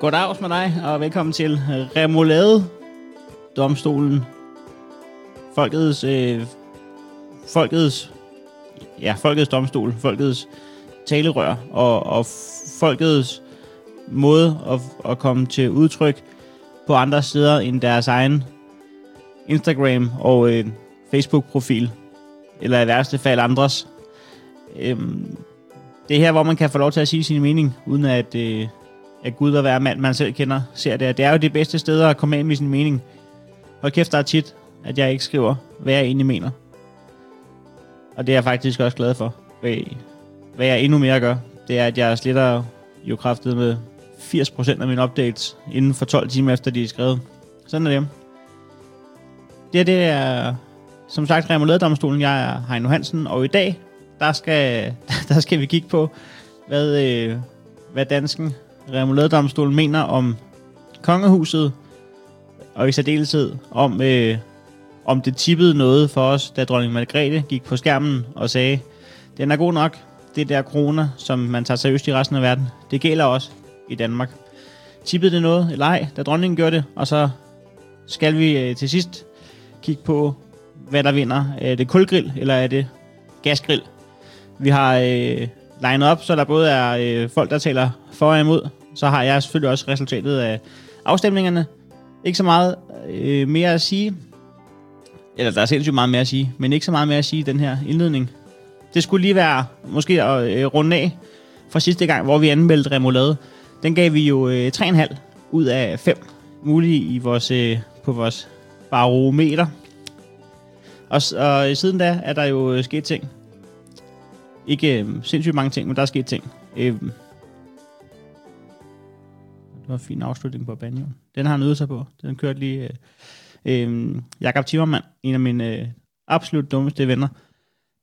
Goddags med dig, og velkommen til Remolade Domstolen. Folkets, øh, folkets, ja, folkets domstol, folkets talerør, og, og folkets måde at, at komme til udtryk på andre steder end deres egen Instagram og øh, Facebook-profil, eller i værste fald andres. Øhm, det er her, hvor man kan få lov til at sige sin mening, uden at, øh, at Gud og hver mand, man selv kender, ser det. Det er jo de bedste steder at komme af med sin mening. Og kæft, der er tit, at jeg ikke skriver, hvad jeg egentlig mener. Og det er jeg faktisk også glad for. Hvad jeg endnu mere gør, det er, at jeg sletter jo kraftet med 80% af mine updates inden for 12 timer efter, de er skrevet. Sådan er det. Det her, det er som sagt Remoladedomstolen. Jeg er Heino Hansen, og i dag, der skal, der skal vi kigge på, hvad, øh, hvad dansken Remoladedomstolen mener om kongehuset, og i særdeleshed om, øh, om det tippede noget for os, da dronning Margrethe gik på skærmen og sagde, den er god nok, det der corona, som man tager seriøst i resten af verden, det gælder også i Danmark. Tippede det noget eller ej, da dronningen gjorde det, og så skal vi øh, til sidst kigge på, hvad der vinder. Er det kulgrill, eller er det gasgrill? Vi har øh, legnet op, så der både er øh, folk, der taler for og imod. Så har jeg selvfølgelig også resultatet af afstemningerne. Ikke så meget øh, mere at sige. Eller der er sindssygt meget mere at sige, men ikke så meget mere at sige i den her indledning. Det skulle lige være måske at øh, runde af fra sidste gang, hvor vi anmeldte remoulade. Den gav vi jo øh, 3,5 ud af 5 mulige i vores, øh, på vores barometer. Og, og øh, siden da er der jo øh, sket ting. Ikke øh, sindssygt mange ting, men der er sket ting. Øh, det var en fin afslutning på banjoen. Den har han øvet sig på. Den kørte lige... Øh, øh, Jakob Timmermann, en af mine øh, absolut dummeste venner,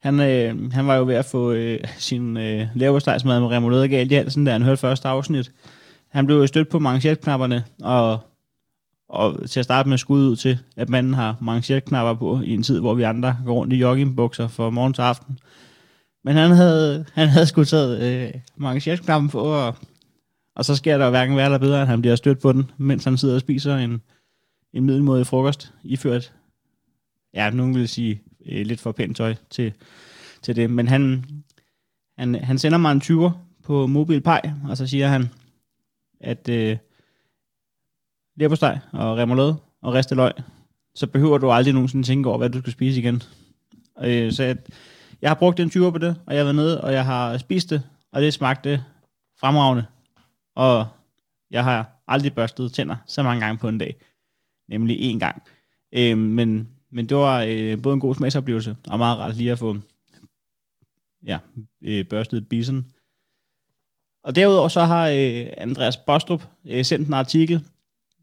han, øh, han var jo ved at få øh, sin øh, laverstegsmad med remoulade galt i halsen, da han hørte første afsnit. Han blev stødt på manchetknapperne, og, og til at starte med skud ud til, at manden har manchetknapper på i en tid, hvor vi andre går rundt i joggingbukser fra morgen til aften. Men han havde, han havde sgu taget øh, manchetknappen på, og, og så sker der hverken værre eller bedre, at han bliver stødt på den, mens han sidder og spiser en, en middelmådig frokost, iført, ja, nogen vil sige, øh, lidt for pænt tøj til, til det. Men han, han, han sender mig en 20'er på MobilePay, og så siger han, at øh, leverpostej og remoulade og ristet løg, så behøver du aldrig nogensinde tænke over, hvad du skal spise igen. Øh, så jeg, jeg har brugt en 20'er på det, og jeg har været nede, og jeg har spist det, og det smagte fremragende. Og jeg har aldrig børstet tænder så mange gange på en dag. Nemlig én gang. Øh, men men det var øh, både en god smagsoplevelse, og meget rart lige at få ja, øh, børstet bisen. Og derudover så har øh, Andreas Bostrup øh, sendt en artikel.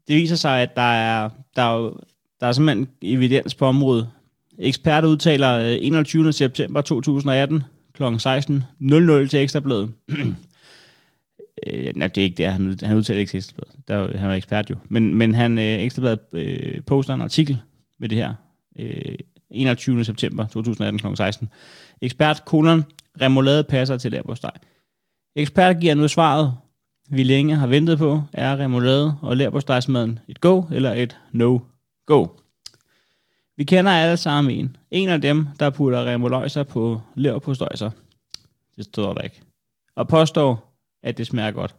Det viser sig, at der er, der er, der er simpelthen evidens på området. Eksperter udtaler øh, 21. september 2018 kl. 16.00 til Ekstrabladet. øh, nej, det er ikke det, han, han udtaler ikke til Der, han er ekspert jo. Men, men han, øh, Ekstrabladet øh, poster en artikel med det her øh, 21. september 2018 kl. 16. Ekspert kolon, remoulade passer til lærbosteg. Ekspert giver nu svaret, vi længe har ventet på, er remoulade og lærbostejsmaden et go eller et no-go. Vi kender alle sammen en. En af dem, der putter remoløjser på leverpostøjser. Det står der ikke. Og påstår, at det smager godt.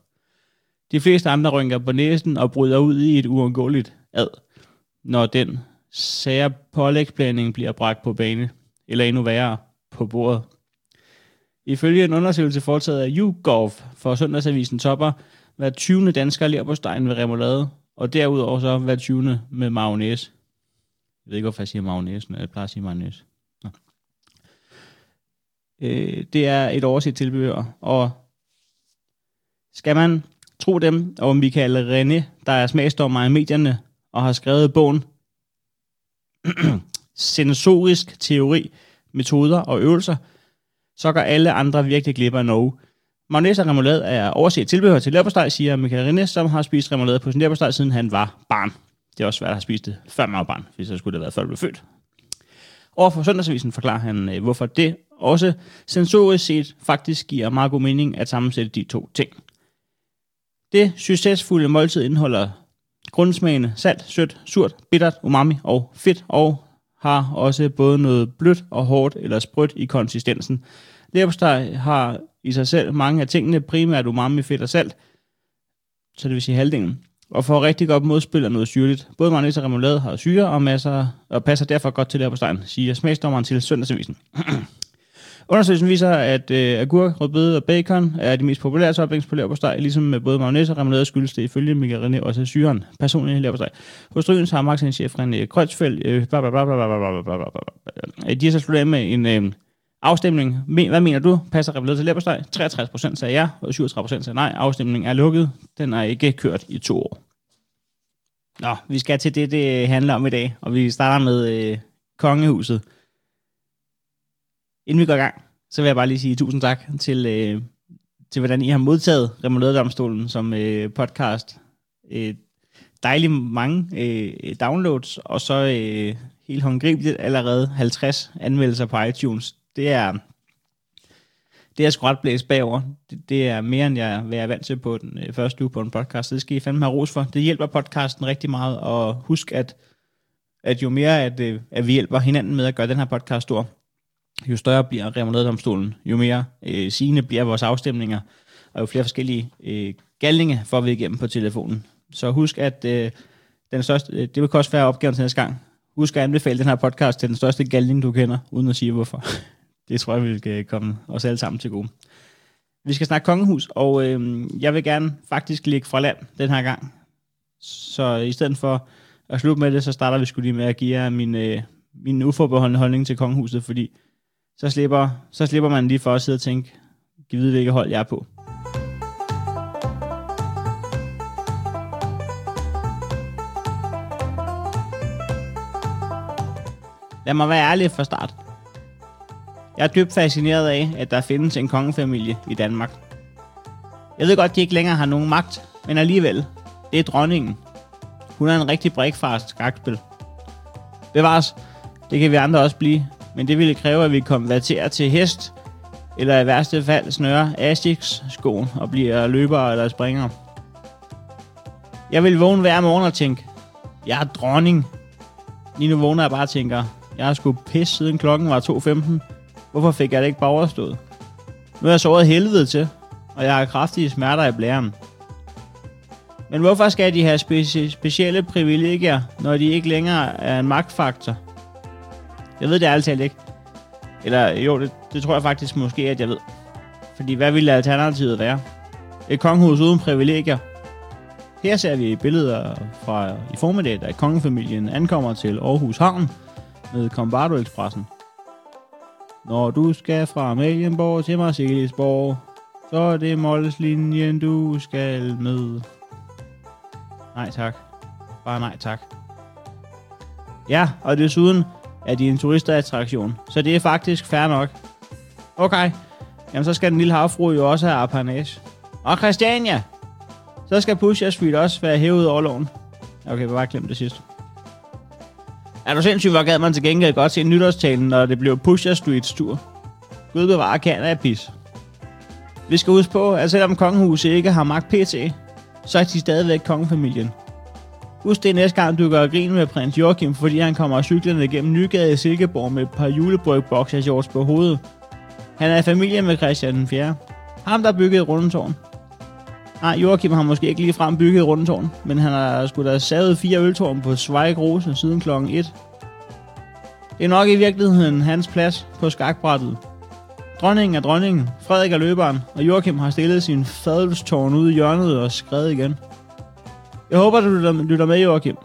De fleste andre rynker på næsen og bryder ud i et uundgåeligt ad, når den sære pålægsplanning bliver bragt på bane, eller endnu værre, på bordet. Ifølge en undersøgelse foretaget af YouGov for Søndagsavisen topper, hver 20. dansker lærer på stegen ved remoulade, og derudover så hver 20. med mayonnaise. Jeg ved ikke, hvorfor jeg siger mayonnaise, men jeg plejer at sige mayonnaise. Øh, det er et overset tilbehør, og skal man tro dem og Michael René, der er smagsdommer i medierne og har skrevet bogen sensorisk teori, metoder og øvelser, så går alle andre virkelig glip af Norge. Mayonnaise og remoulade er overset tilbehør til leverpostej, siger Michael Rinde, som har spist remoulade på sin leverpostej, siden han var barn. Det er også svært at have spist det, før man var barn, hvis så skulle det have været, før blev født. Overfor Søndagsavisen forklarer han, øh, hvorfor det også sensorisk set faktisk giver meget god mening at sammensætte de to ting. Det succesfulde måltid indeholder grundsmagene salt, sødt, surt, bittert, umami og fedt, og har også både noget blødt og hårdt eller sprødt i konsistensen. Leverpostej har i sig selv mange af tingene, primært umami, fedt og salt, så det vil sige halvdelen. Og får rigtig godt modspil af noget syrligt. Både mayonnaise og remoulade har syre og masser, og passer derfor godt til leverpostejen, siger smagsdommeren til Søndagsavisen. Undersøgelsen viser, at øh, agurk, rødbede og bacon er de mest populære toppings på leverpostej, ligesom med både mayonnaise og remoulade skyldes det ifølge Michael René også syren, personligt leverpostej. Hos Rygens har marketingchef René Krøtsfeldt, øh, bla bla bla bla bla bla bla bla. De har så sluttet af med en øh, afstemning. Hvad mener du? Passer remoulade til leverpostej? 63% sagde ja, og 37% sagde nej. Afstemningen er lukket. Den er ikke kørt i to år. Nå, vi skal til det, det handler om i dag, og vi starter med øh, kongehuset. Inden vi går i gang, så vil jeg bare lige sige tusind tak til, øh, til hvordan I har modtaget Remoladedomstolen som øh, podcast. Øh, dejligt mange øh, downloads, og så øh, helt håndgribeligt allerede 50 anmeldelser på iTunes. Det er, det er sgu ret blæst bagover. Det, det er mere, end jeg, hvad jeg er vant til på den øh, første uge på en podcast. Så det skal I fandme have ros for. Det hjælper podcasten rigtig meget, og husk, at, at jo mere, at, øh, at vi hjælper hinanden med at gøre den her podcast stor, jo større bliver remouladedomstolen, jo mere øh, sigende bliver vores afstemninger, og jo flere forskellige øh, galninge får vi igennem på telefonen. Så husk, at øh, den største, øh, det vil også være opgaven til næste gang. Husk at anbefale den her podcast til den største galning, du kender, uden at sige hvorfor. det tror jeg, vi skal komme os alle sammen til gode. Vi skal snakke kongehus, og øh, jeg vil gerne faktisk ligge fra land den her gang. Så i stedet for at slutte med det, så starter vi skulle lige med at give jer min, øh, min uforbeholdende holdning til kongehuset, fordi så slipper, så slipper man lige for at sidde og tænke, giv vide, hvilket hold jeg er på. Lad mig være ærlig fra start. Jeg er dybt fascineret af, at der findes en kongefamilie i Danmark. Jeg ved godt, at de ikke længere har nogen magt, men alligevel, det er dronningen. Hun er en rigtig brik skakspil. Bevares, det kan vi andre også blive, men det ville kræve, at vi konverterer til hest, eller i værste fald snøre Asics skoen og bliver løbere eller springere. Jeg vil vågne hver morgen og tænke, jeg er dronning. Lige nu vågner jeg bare og tænker, jeg har sgu pis siden klokken var 2.15. Hvorfor fik jeg det ikke bare overstået? Nu er jeg såret helvede til, og jeg har kraftige smerter i blæren. Men hvorfor skal de have speci- specielle privilegier, når de ikke længere er en magtfaktor? Jeg ved det ærligt ikke. Eller jo, det, det tror jeg faktisk måske, at jeg ved. Fordi hvad ville alternativet være? Et kongehus uden privilegier. Her ser vi billeder fra i formiddag, da kongefamilien ankommer til Aarhus Havn med Combardo Expressen. Når du skal fra Amalienborg til Marcelisborg, så er det Molleslinjen, du skal med. Nej tak. Bare nej tak. Ja, og desuden er de en turistattraktion, så det er faktisk fair nok. Okay, jamen så skal den lille havfru jo også have apanage. Og Christiania, så skal Pusher Street også være hævet over loven. Okay, bare glem det sidste. Er du sindssygt, hvor gad man til gengæld godt se nytårstalen, når det blev Pusher Streets tur? Gud bevare kan pis. Vi skal huske på, at selvom kongehuset ikke har magt pt, så er de stadigvæk kongefamilien. Husk det næste gang, du gør grin med prins Joachim, fordi han kommer cyklerne gennem Nygade i Silkeborg med et par julebryg boxershorts på hovedet. Han er i familie med Christian den 4. Ham, der byggede Rundetårn. Nej, Joachim har måske ikke lige frem bygget Rundetårn, men han har sgu da savet fire øltårn på Zweig Rose siden klokken 1. Det er nok i virkeligheden hans plads på skakbrættet. Dronningen er dronningen, Frederik er løberen, og Joachim har stillet sin fadelstårn ude i hjørnet og skrevet igen. Jeg håber, du lytter med, Joachim.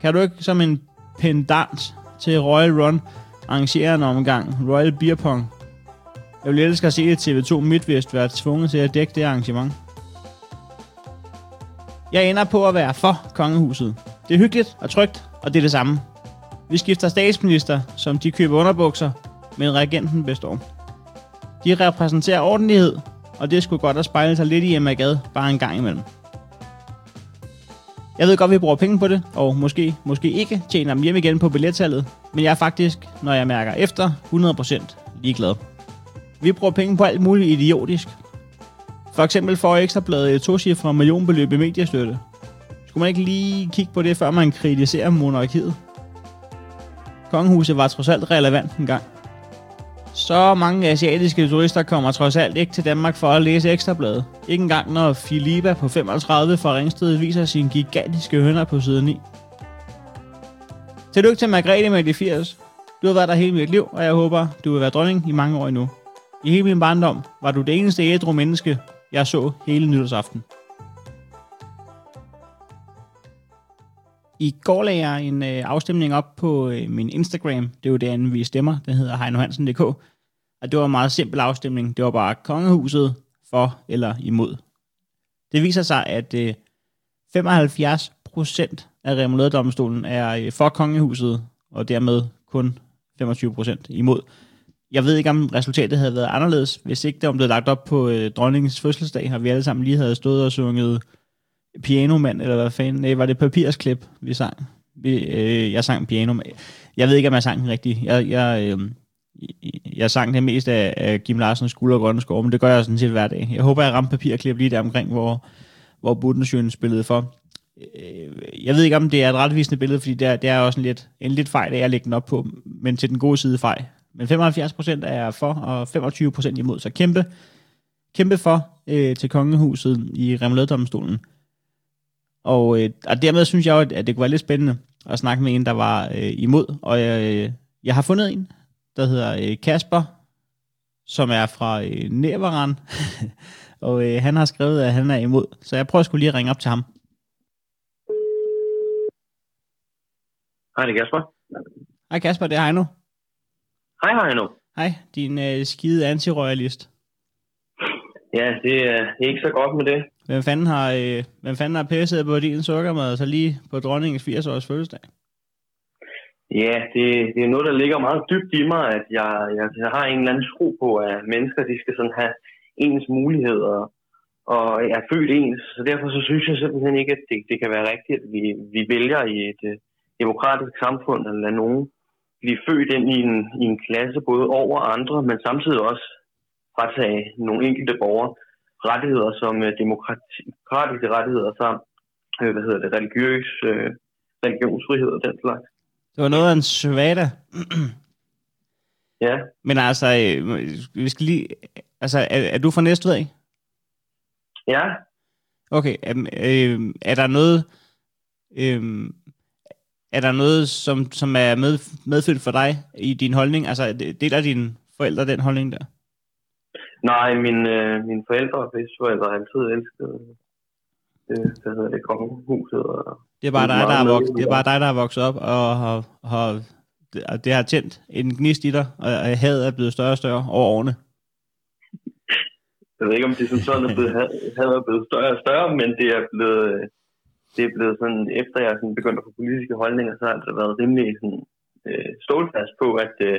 Kan du ikke som en pendant til Royal Run arrangere en omgang Royal Beer Pong? Jeg vil elske at se TV2 MidtVest være tvunget til at dække det arrangement. Jeg ender på at være for kongehuset. Det er hyggeligt og trygt, og det er det samme. Vi skifter statsminister, som de køber underbukser, men regenten består. De repræsenterer ordentlighed, og det skulle godt at spejle sig lidt i Emma Gad bare en gang imellem. Jeg ved godt, at vi bruger penge på det, og måske, måske ikke tjener dem hjem igen på billettallet, men jeg er faktisk, når jeg mærker efter, 100% ligeglad. Vi bruger penge på alt muligt idiotisk. For eksempel får Ekstrabladet et tocifret millionbeløb i mediestøtte. Skulle man ikke lige kigge på det, før man kritiserer monarkiet? Kongehuset var trods alt relevant engang. Så mange asiatiske turister kommer trods alt ikke til Danmark for at læse Ekstrabladet. Ikke engang når Filipa på 35 fra Ringsted viser sine gigantiske hønder på side 9. Tillykke til Margrethe med de 80. Du har været der hele mit liv, og jeg håber, du vil være dronning i mange år endnu. I hele min barndom var du det eneste ædru menneske, jeg så hele nytårsaften. I går lagde jeg en øh, afstemning op på øh, min Instagram. Det er jo derinde, vi stemmer. Den hedder heinohansen.dk. Og det var en meget simpel afstemning. Det var bare kongehuset for eller imod. Det viser sig, at øh, 75 procent af Remoladedomstolen er øh, for kongehuset, og dermed kun 25 procent imod. Jeg ved ikke, om resultatet havde været anderledes, hvis ikke det var blevet lagt op på øh, dronningens fødselsdag, og vi alle sammen lige havde stået og sunget Pianomand, eller hvad fanden, nej, var det papirsklip, vi sang? Vi, øh, jeg sang Piano. Jeg ved ikke, om jeg sang den rigtigt. Jeg, jeg, øh, jeg sang det mest af, af Kim Larsens Guld og Grønne Skov, men det gør jeg sådan set hver dag. Jeg håber, jeg ramte papirklip lige der omkring, hvor, hvor Budensjøen spillede for. Øh, jeg ved ikke, om det er et retvisende billede, fordi det er, det er også en lidt, en lidt fejl, at jeg lægger den op på, men til den gode side fejl. Men 75% er for, og 25% imod, så kæmpe, kæmpe for øh, til kongehuset i Remoladedomstolen. Og, øh, og dermed synes jeg jo, at det kunne være lidt spændende at snakke med en, der var øh, imod. Og øh, jeg har fundet en, der hedder øh, Kasper, som er fra øh, Næveren. og øh, han har skrevet, at han er imod. Så jeg prøver skulle lige at ringe op til ham. Hej, det er Kasper. Hej Kasper, det er Heino. Hej, Heino. Hej, din øh, skide antiroyalist. Ja, det er ikke så godt med det. Hvem fanden har, øh, hvem fanden har pisset på din sukkermad, så lige på dronningens 80-års fødselsdag? Ja, det, det er noget, der ligger meget dybt i mig, at jeg, jeg, jeg har en eller anden tro på, at mennesker de skal sådan have ens muligheder, og er født ens. Så derfor så synes jeg simpelthen ikke, at det, det kan være rigtigt, at vi, vi vælger i et øh, demokratisk samfund at lade nogen blive født ind i en, i en klasse både over andre, men samtidig også fratage nogle enkelte borgere rettigheder som uh, demokratiske rettigheder samt uh, hvad hedder det, religiøs, uh, religionsfrihed og den slags. Det var noget af en svada. Ja. Men altså, øh, vi skal lige... Altså, er, er du fra Næstved, ikke? Ja. Okay, er, øh, er der noget... Øh, er der noget, som, som er med, medfødt for dig i din holdning? Altså, deler dine forældre den holdning der? Nej, min, øh, mine forældre og bedsteforældre har altid elsket øh, hvad hedder det, kongehuset. Og det er bare dig, der er vokset, det er bare dig, der er vokset op og har, har det, det har tændt en gnist i dig, og hadet er blevet større og større over årene. Jeg ved ikke, om det er sådan, sådan at blevet, hadet er blevet større og større, men det er blevet, det er blevet sådan, efter jeg sådan begyndte at få politiske holdninger, så har det været rimelig sådan, øh, stålfast på, at, øh,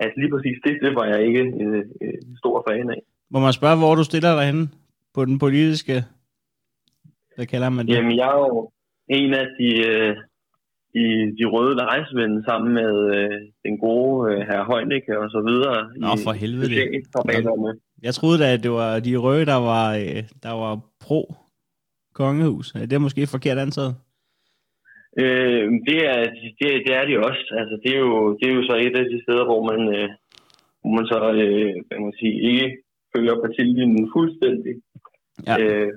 at lige præcis det, det var jeg ikke øh, øh, stor fan af. Må man spørge, hvor du stiller dig henne på den politiske, hvad kalder man det? Jamen, jeg er jo en af de, øh, de, de røde lejesvende sammen med øh, den gode øh, herr Højnække og så videre. Nå, for helvede. Nå, jeg troede da, at det var de røde, der var, øh, der var pro kongehus. Det er måske forkert antaget. Øh, det, er, det, det er det også. Altså, det, er jo, det er jo så et af de steder, hvor man, øh, hvor man så øh, man sige, ikke følger partilinjen fuldstændig. Ja. Øh,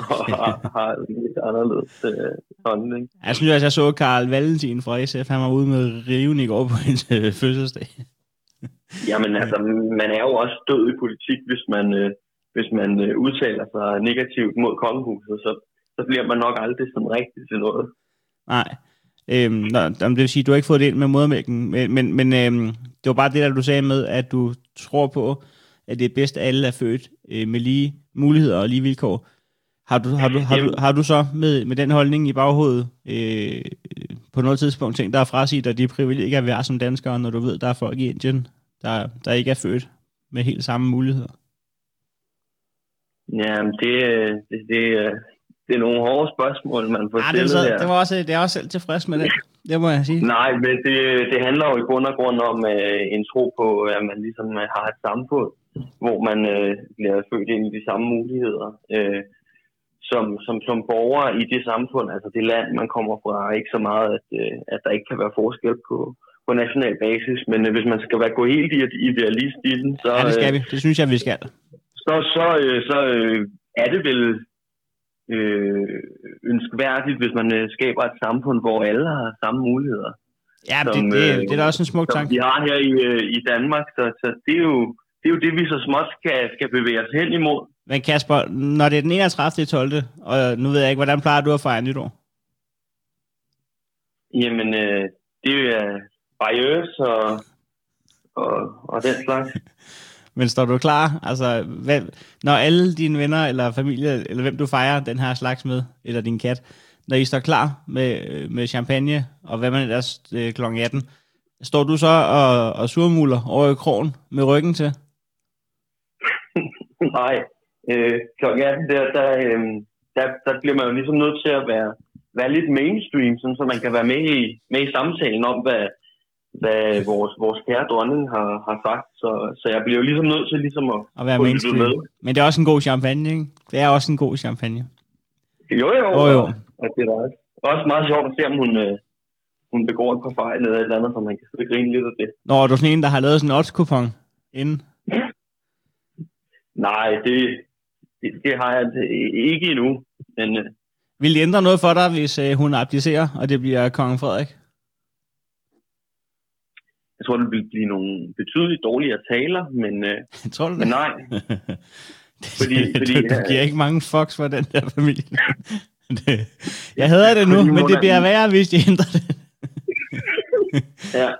og har, har lidt anderledes øh, holdning. Jeg synes også, jeg så Karl Valentin fra SF. Han var ude med riven i går på en øh, fødselsdag. Jamen altså, man er jo også død i politik, hvis man, øh, hvis man øh, udtaler sig negativt mod kongehuset, så, så bliver man nok aldrig sådan rigtigt til noget. Nej. Øhm, nå, det vil sige, at du har ikke fået det ind med modermælken, men, men, men øhm, det var bare det, der du sagde med, at du tror på, at det er bedst, at alle er født øh, med lige muligheder og lige vilkår. Har du, har du, har du, har du så med, med den holdning i baghovedet øh, på noget tidspunkt tænkt dig at frasige dig de privilegier at være som danskere, når du ved, der er folk i Indien, der, der ikke er født med helt samme muligheder? Ja, øh, det, det, det, det er nogle hårde spørgsmål, man får ja, det, så, det, var også, det er også selv tilfreds med det, det må jeg sige. Nej, men det, det handler jo i bund og grund om uh, en tro på, at man ligesom har et samfund, hvor man øh, bliver født ind i de samme muligheder. Øh, som, som, som borger i det samfund, altså det land, man kommer fra, ikke så meget, at, øh, at der ikke kan være forskel på, på national basis. Men øh, hvis man skal være gå helt i idealist i den, så... Ja, det skal vi. Det synes jeg, vi skal. Så, så, øh, så øh, er det vel øh, ønskværdigt, hvis man øh, skaber et samfund, hvor alle har samme muligheder. Ja, som, det, det, øh, det er da også en smuk tanke. vi har her i, øh, i Danmark, så, så det, er jo, det er jo det, vi så småt skal, skal bevæge os hen imod. Men Kasper, når det er den 31. 12., og nu ved jeg ikke, hvordan plejer du at fejre nytår? Jamen, øh, det er barriøs og, og, og den slags. Men står du klar? Altså, hvad, når alle dine venner eller familie, eller hvem du fejrer den her slags med, eller din kat, når I står klar med, øh, med champagne, og hvad man ellers øh, kl. 18, står du så og, og surmuler over i krogen med ryggen til? Nej, øh, kl. 18, der, der, øh, der, der bliver man jo ligesom nødt til at være, være lidt mainstream, sådan, så man kan være med i, med i samtalen om, hvad, hvad vores, vores kære dronning har, har sagt. Så, så jeg bliver jo ligesom nødt til ligesom at, at være. Med. Men det er også en god champagne, ikke? Det er også en god champagne. Jo, jo. jo, jo. Og det er også, også meget sjovt at se, om hun, øh, hun begår et par fejl eller et eller andet, så man kan sidde grine lidt af det. Nå, er du sådan en, der har lavet sådan en odds-kupon inden? Nej, det, det, det har jeg ikke endnu. Men, øh, Vil det ændre noget for dig, hvis øh, hun abdicerer, og det bliver kong Frederik? Jeg tror, det vil blive nogle betydeligt dårligere taler, men, øh, tror du men nej. fordi, fordi, du, du giver ikke mange fucks for den der familie. det, jeg hader det nu, men det bliver værre, hvis de ændrer det. ja.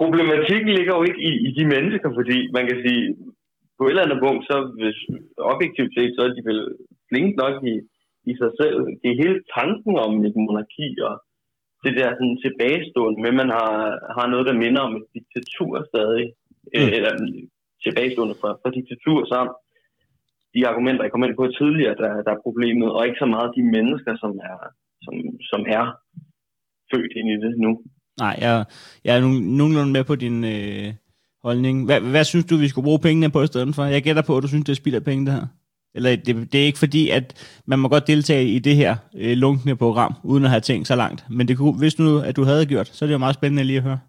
Problematikken ligger jo ikke i, i de mennesker, fordi man kan sige, på et eller andet punkt, så hvis objektivt set, så er de vel flinke nok i, i sig selv. Det er hele tanken om et monarki og det der sådan tilbagestående, men man har, har noget, der minder om et diktatur stadig, mm. øh, eller tilbagestående fra, fra diktatur samt de argumenter, jeg kom ind på tidligere, der, der er problemet, og ikke så meget de mennesker, som er, som, som er født ind i det nu. Nej, jeg, jeg er nogenlunde med på din øh, holdning. Hvad, hvad synes du, vi skulle bruge pengene på i stedet for? Jeg gætter på, at du synes, det er spild af penge, det her. Eller det, det er ikke fordi, at man må godt deltage i det her øh, lunkende program, uden at have tænkt så langt. Men det kunne, hvis nu, at du havde gjort, så er det jo meget spændende lige at høre.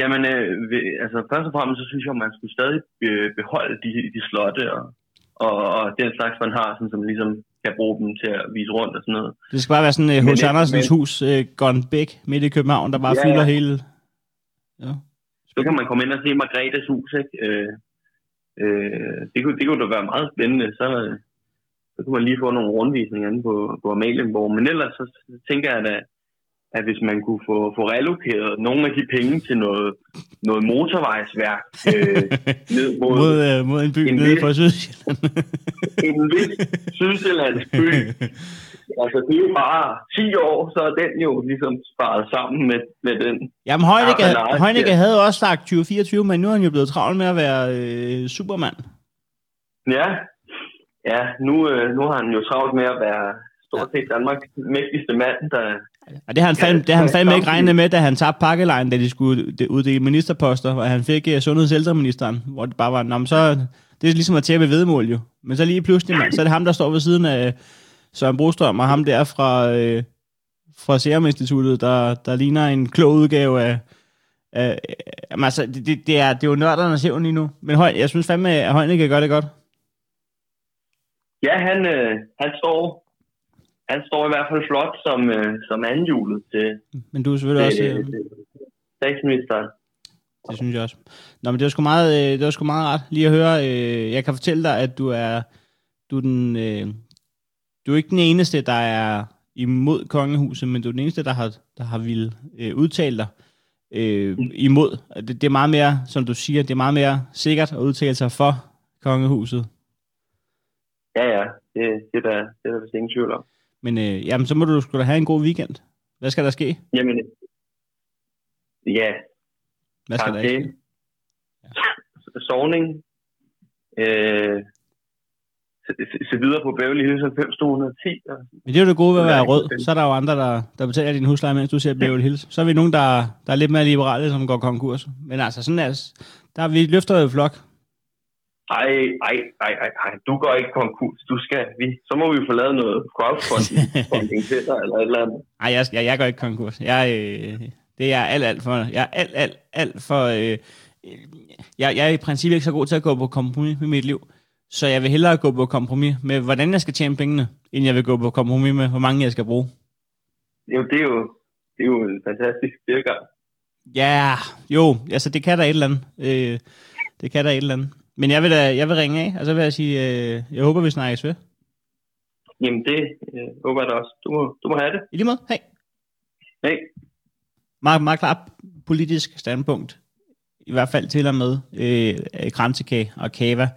Jamen, øh, altså først og fremmest, så synes jeg, at man skulle stadig øh, beholde de, de slotte og, og, og den slags, man har, sådan, som ligesom kan bruge dem til at vise rundt og sådan noget. Det skal bare være sådan uh, H.C. Andersens men, hus, uh, Gone Bæk, midt i København, der bare ja, fylder hele... Ja. Så kan man komme ind og se Margrethes hus, ikke? Øh, øh, det, kunne, det kunne da være meget spændende. Så, så kunne man lige få nogle rundvisninger inde på, på Amalienborg. Men ellers så, så tænker jeg, at, at hvis man kunne få, få relokeret nogle af de penge til noget, noget motorvejsværk øh, ned mod, mod, øh, mod en by en nede på Sydsjælland. en vis Sydsjællands by, Altså, det er jo bare 10 år, så er den jo ligesom sparet sammen med, med den. Jamen, Heunicke, Heunicke havde også sagt 2024, men nu er han jo blevet travlt med at være øh, supermand. Ja, ja nu, øh, nu har han jo travlt med at være stort set Danmarks mægtigste mand, der... Og det har han fandme, det har han fandme ikke regnet med, da han tabte pakkelejen, da de skulle uddele ministerposter, og han fik uh, sundheds- ældreministeren, hvor det bare var, Nå, så det er ligesom at tæppe vedmål jo. Men så lige pludselig, man, så er det ham, der står ved siden af Søren Brostrøm, og ham der fra, øh, fra Serum Instituttet, der, der ligner en klog udgave af, af altså, det, det, det, er, det er jo nørdernes hævn lige nu. Men Høj, jeg synes fandme, at Højne gør det godt. Ja, han, øh, han står han står i hvert fald flot som, øh, som andenhjulet til, Men du er selvfølgelig til, også... Øh, statsministeren. Det synes jeg også. Nå, men det var sgu meget, øh, det var sgu meget ret lige at høre. Øh, jeg kan fortælle dig, at du er, du er den, øh, du er ikke den eneste, der er imod kongehuset, men du er den eneste, der har, der har ville øh, udtale dig øh, mm. imod. Det, det er meget mere, som du siger, det er meget mere sikkert at udtale sig for kongehuset. Ja, ja, det, det, er, der, det er der vist ingen tvivl om. Men øh, jamen, så må du skulle have en god weekend. Hvad skal der ske? Jamen, ja. Hvad skal der ske? Ja. Sovning. Øh, se, videre på Beverly Hills 90210. Men det er jo det gode ved at være rød. Så er der jo andre, der, der betaler din husleje, mens du ser Beverly Hills. Så er vi nogen, der, der er lidt mere liberale, som går konkurs. Men altså, sådan er der er vi løfter jo flok. Ej, ej, ej, ej, ej, du går ikke konkurs. Du skal, vi, så må vi jo få lavet noget crowdfunding til dig, eller et eller andet. Ej, jeg, jeg, jeg går ikke konkurs. Jeg, øh, det er alt, alt for, jeg er alt, alt, alt for, øh, jeg, jeg er i princippet ikke så god til at gå på kompromis med mit liv. Så jeg vil hellere gå på kompromis med, hvordan jeg skal tjene pengene, end jeg vil gå på kompromis med, hvor mange jeg skal bruge. Jo, det er jo, det er jo en fantastisk tilgang. Ja, jo, altså det kan der et eller andet. Øh, det kan der et eller andet. Men jeg vil, da, jeg vil ringe af, og så vil jeg sige, øh, jeg håber, vi snakkes ved. Jamen det øh, håber jeg da også. Du må, du må have det. I lige måde, hej. Hej. Meget, meget klart politisk standpunkt. I hvert fald til og med øh, kransekage og kava.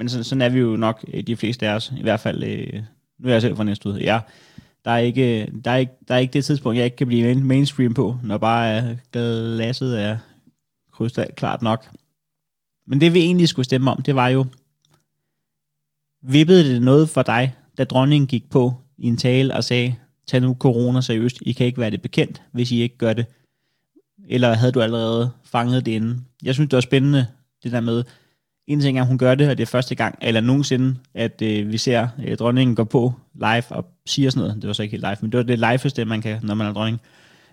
Men sådan, sådan er vi jo nok øh, de fleste af os. I hvert fald, øh, nu er jeg selv fra næste ud. Ja, der er, ikke, øh, der, er ikke, der er ikke det tidspunkt, jeg ikke kan blive mainstream på, når bare øh, glasset er krystal klart nok. Men det vi egentlig skulle stemme om, det var jo, vippede det noget for dig, da dronningen gik på i en tale og sagde, tag nu corona seriøst, I kan ikke være det bekendt, hvis I ikke gør det. Eller havde du allerede fanget det inden? Jeg synes, det var spændende, det der med, en ting er, at hun gør det, og det er første gang, eller nogensinde, at øh, vi ser øh, dronningen gå på live og siger sådan noget. Det var så ikke helt live, men det var det liveste, man kan, når man er dronning.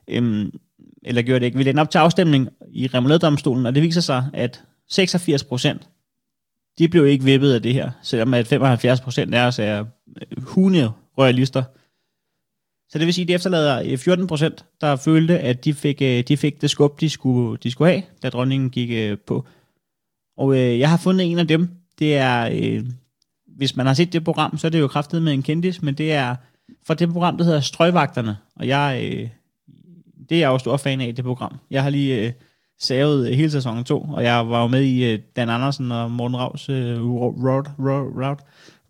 Øhm, eller gjorde det ikke. Vi lavede op til afstemning i Remoladedomstolen, og det viser sig, at 86 procent, de blev ikke vippet af det her, selvom at 75 procent af os er øh, hunde royalister. Så det vil sige, at de efterlader øh, 14 procent, der følte, at de fik, øh, de fik det skub, de skulle, de skulle have, da dronningen gik øh, på. Og øh, jeg har fundet en af dem. Det er, øh, hvis man har set det program, så er det jo kraftet med en kendis, men det er fra det program, der hedder Strøgvagterne. Og jeg, øh, det er jeg jo stor fan af, det program. Jeg har lige øh, savet øh, hele sæsonen 2, og jeg var jo med i øh, Dan Andersen og Morten Ravs øh, Road, Road, Road,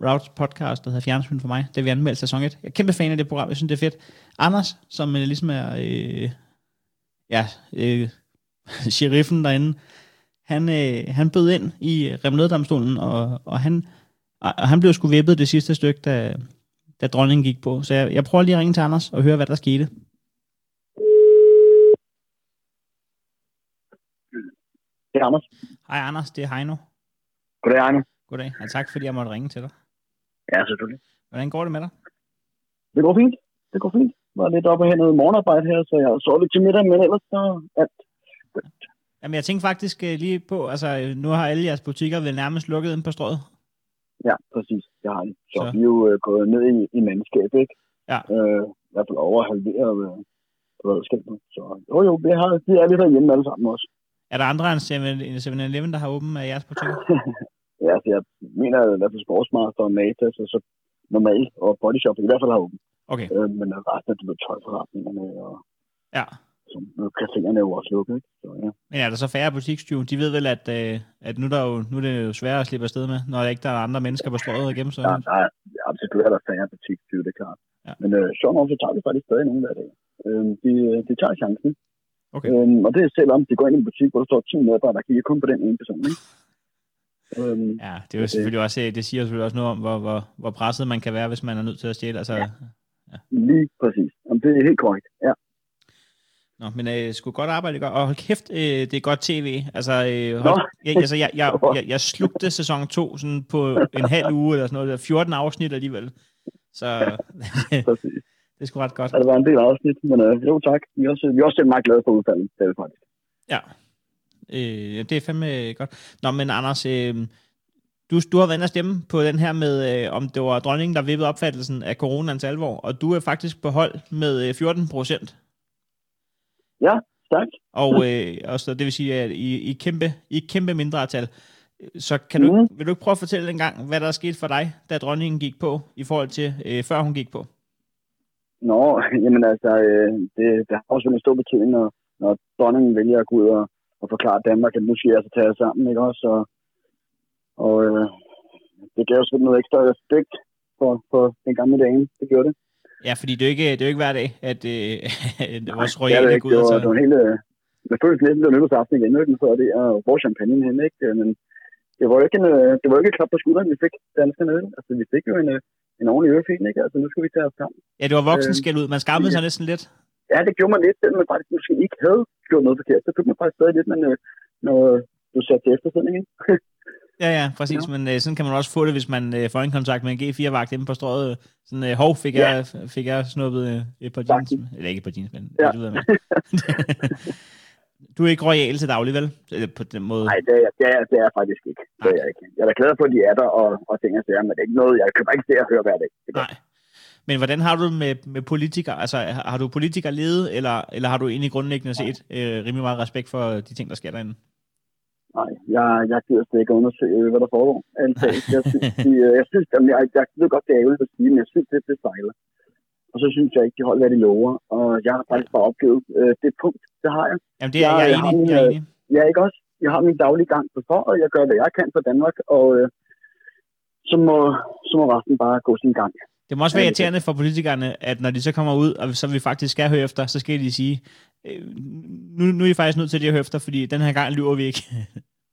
Routes podcast, der hedder Fjernsyn for mig, det vi anmeldte sæson 1. Jeg er kæmpe fan af det program, jeg synes, det er fedt. Anders, som øh, ligesom er øh, ja, øh, sheriffen derinde, han, øh, han bød ind i Remløddomstolen, og, og han, og han blev sgu vippet det sidste stykke, da, da dronningen gik på. Så jeg, jeg prøver lige at ringe til Anders og høre, hvad der skete. Det er Anders. Hej Anders, det er Heino. Goddag Heino. Goddag, og tak fordi jeg måtte ringe til dig. Ja, selvfølgelig. Hvordan går det med dig? Det går fint. Det går fint. Jeg var lidt oppe og noget morgenarbejde her, så jeg så lidt til middag, men ellers så alt Jamen, jeg tænkte faktisk uh, lige på, altså nu har alle jeres butikker vel nærmest lukket ind på strået. Ja, præcis. Det har de. Så, så. vi er jo uh, gået ned i, i mandskab, ikke? Ja. Uh, I hvert fald over halveret redskabet. Så jo, jo, vi, har, vi er lidt derhjemme alle sammen også. Er der andre end 7-Eleven, der har åbent af jeres butikker? ja, altså, jeg mener i hvert fald Sportsmaster og Matas, og så normal og Body Shop i hvert fald har åbent. Okay. Uh, men resten af det tøjforretningerne og ja som er jo også lukket. Så, ja. Men er der så færre butikstyve? De ved vel, at, øh, at nu, der jo, nu er det jo sværere at slippe afsted med, når der ikke der er andre mennesker på strøget igennem. Så... Ja, der er, ja, selvfølgelig er der færre butikstyve, det er klart. Ja. Men øh, sjovt nok, så tager vi faktisk stadig nogen hver dag. Øh, de, de tager chancen. Okay. Øhm, og det er selvom de går ind i en butik, hvor der står 10 medarbejdere, der kigger kun på den ene person. Ikke? Øhm, ja, det er jo selvfølgelig også, det siger selvfølgelig også noget om, hvor, hvor, hvor presset man kan være, hvis man er nødt til at stjæle. Altså, ja. ja. Lige præcis. Jamen, det er helt korrekt, ja. Nå, men øh, skulle godt arbejde, og hold kæft, øh, det er godt tv. Altså, øh, hold, jeg, altså jeg, jeg, jeg, jeg slugte sæson 2 sådan på en halv uge, eller sådan noget, 14 afsnit alligevel. Så det er sgu ret godt. Ja, det var en del afsnit, men øh, jo tak. Vi er også, vi er også meget glade for udfaldet, det er faktisk. Ja, øh, det er fandme godt. Nå, men Anders, øh, du, du har været at stemme på den her med, øh, om det var dronningen, der vippede opfattelsen af coronans alvor, og du er faktisk på hold med 14 øh, procent. Ja, tak. Og, øh, og så, det vil sige, at I, I, kæmpe, I kæmpe mindre tal. Så kan du, mm. vil du ikke prøve at fortælle en gang, hvad der er sket for dig, da dronningen gik på, i forhold til øh, før hun gik på? Nå, jamen altså, øh, det, det har også en stor betydning, når, når dronningen vælger at gå ud og, og forklare Danmark, at nu skal jeg så tage jer sammen, ikke også? Og, og øh, det gav også noget ekstra respekt for, for den gamle dame, det gjorde det. Ja, fordi det er jo ikke, det er jo ikke hver dag, at øh, vores royale går ud og tager... Det var hele... Det føles næsten, det var nytårsaften igen, ikke? Så det er vores champagne hen, ikke? Men det var jo ikke en, øh, det var jo ikke et klap på skulderen, vi fik danskerne. vel? Altså, vi fik jo en, øh, en ordentlig ørefin, ikke? Altså, nu skal vi tage os sammen. Ja, det var voksen Øh, skæld ud. Man skammede sig næsten lidt. Ja, det gjorde man lidt, selvom man faktisk måske ikke havde gjort noget forkert. Så fik man faktisk stadig lidt, men øh, når du satte til eftersiden, ikke? Ja, ja, præcis. Ja. Men øh, sådan kan man også få det, hvis man øh, får en kontakt med en G4-vagt inde på strøget. Sådan, øh, hov, fik, Ja. jeg, fik jeg snuppet øh, et par jeans. Sagtens. Eller ikke et par jeans, men Ja. du ved, mener. Du er ikke royal til daglig, vel? Eller på den måde. Nej, det er, det, er, det er jeg faktisk ikke. Det er jeg ikke. Jeg er da glad for, at de er der og, og ting og sager, men det er ikke noget, jeg køber ikke det at høre hver dag. Nej. Men hvordan har du det med, med politikere? Altså, har har du politikere ledet, eller, eller har du egentlig grundlæggende set øh, rimelig meget respekt for de ting, der sker derinde? Jeg, jeg gider slet ikke undersøge, hvad der foregår. Altså, jeg, synes, de, øh, jeg, synes, jamen, jeg, jeg ved godt, det er ærgerligt at sige, men jeg synes, det, det sejler. Og så synes jeg ikke, de holder, hvad de lover. Og jeg har faktisk bare opgivet øh, det punkt. Det har jeg. Jamen, det er, Jeg- jeg, er har enig. en, Jeg er øh, enig. Jeg er ikke også. Jeg har min daglige gang på for, og jeg gør, hvad jeg kan for Danmark. Og øh, så, må, så må resten bare gå sin gang. Det må også være irriterende for politikerne, at når de så kommer ud, og så vi faktisk skal høre efter, så skal de sige, øh, nu, nu er I faktisk nødt til at høre efter, fordi den her gang lyver vi ikke.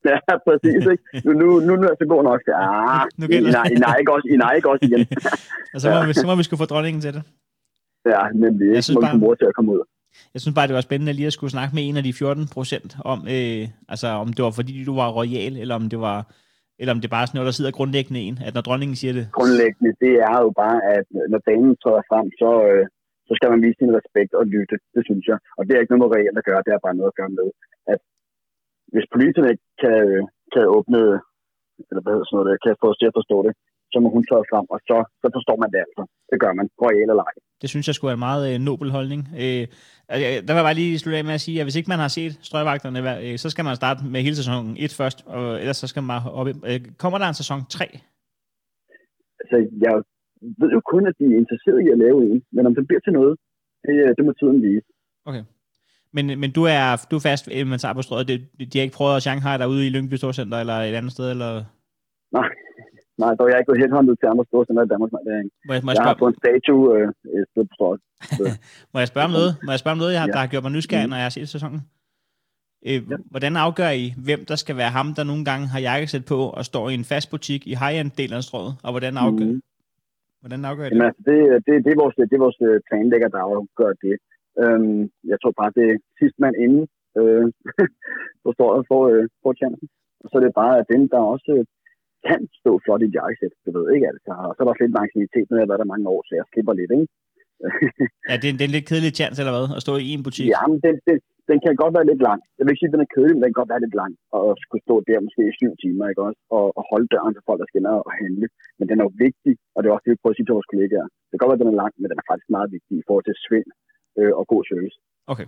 Ja, præcis. Ikke? Nu, nu, nu, nu er det så god nok. Ah, Nu I, nej, I, nej, ikke også, I nej, ikke også igen. og så må, vi, så må vi skulle få dronningen til det. Ja, nemlig. Jeg synes bare- bare... mor til at komme ud. Jeg synes bare, det var spændende lige at skulle snakke med en af de 14 procent om, øh, altså om det var fordi, du var royal, eller om det var eller om det bare er sådan noget, der sidder grundlæggende en, at når dronningen siger det, Grundlæggende, det er jo bare, at når damen træder frem, så, øh, så skal man vise sin respekt og lytte. Det synes jeg. Og det er ikke noget med reelt at gøre, det er bare noget at gøre med, at hvis politikerne ikke kan, kan åbne, eller hvad hedder sådan noget, kan få os til at forstå det, så må hun træde frem, og så, så forstår man det altså. Det gør man, royal eller ej. det synes jeg skulle være en meget øh, nobel holdning. Øh, der vil jeg bare lige slutte af med at sige, at hvis ikke man har set strøgvagterne, øh, så skal man starte med hele sæsonen 1 først, og ellers så skal man bare op. i- Øh, kommer der en sæson 3? Altså, jeg ved jo kun, at de er interesseret i at lave en, men om det bliver til noget, det, øh, det må tiden vise. Men, men du er, du er fast inventar på strøget. De, de har ikke prøvet at Shanghai derude i Lyngby Storcenter eller et andet sted? Eller... Nej, nej, dog jeg er ikke blevet headhunted til andre store center i Danmark. Nej, det er ikke. Må, jeg, må, jeg Jeg har fået en statue øh, et sted på strøget. må jeg spørge om noget? Må jeg spørge om noget, jeg har, Ja. der har gjort mig nysgerrig, Mhm. når jeg har set sæsonen? Øh, Ja. Hvordan afgør I, hvem der skal være ham, der nogle gange har jakkesæt på og står i en fast butik i high-end-delen af strøget? Og hvordan afgør, Mhm. hvordan afgør I Jamen, det? altså, det, det, det, er vores, det er vores øh, planlægger, der afgør det. Øhm, jeg tror bare, det er sidst mand inden øh, på strøget for, øh, for chancen. Og så er det bare, at dem, der også øh, kan stå flot i et jakkesæt, du ved ikke altså. Og så er der lidt langsignitet, når jeg har været der mange år, så jeg skipper lidt, ikke? Ja, det er, en- det er en lidt kedelig chance, eller hvad? At stå i en butik? Ja, men den, den, den kan godt være lidt lang. Jeg vil ikke sige, at den er kedelig, men den kan godt være lidt lang. Og skulle stå der måske i syv timer, ikke også? Og, og holde døren til folk, der skal ind og handle. Men den er jo vigtig, og det er også det, vi prøver at sige til vores kollegaer. Det kan godt være, at den er lang, men den er faktisk meget vigtig i forhold til svind øh, og god service. Okay.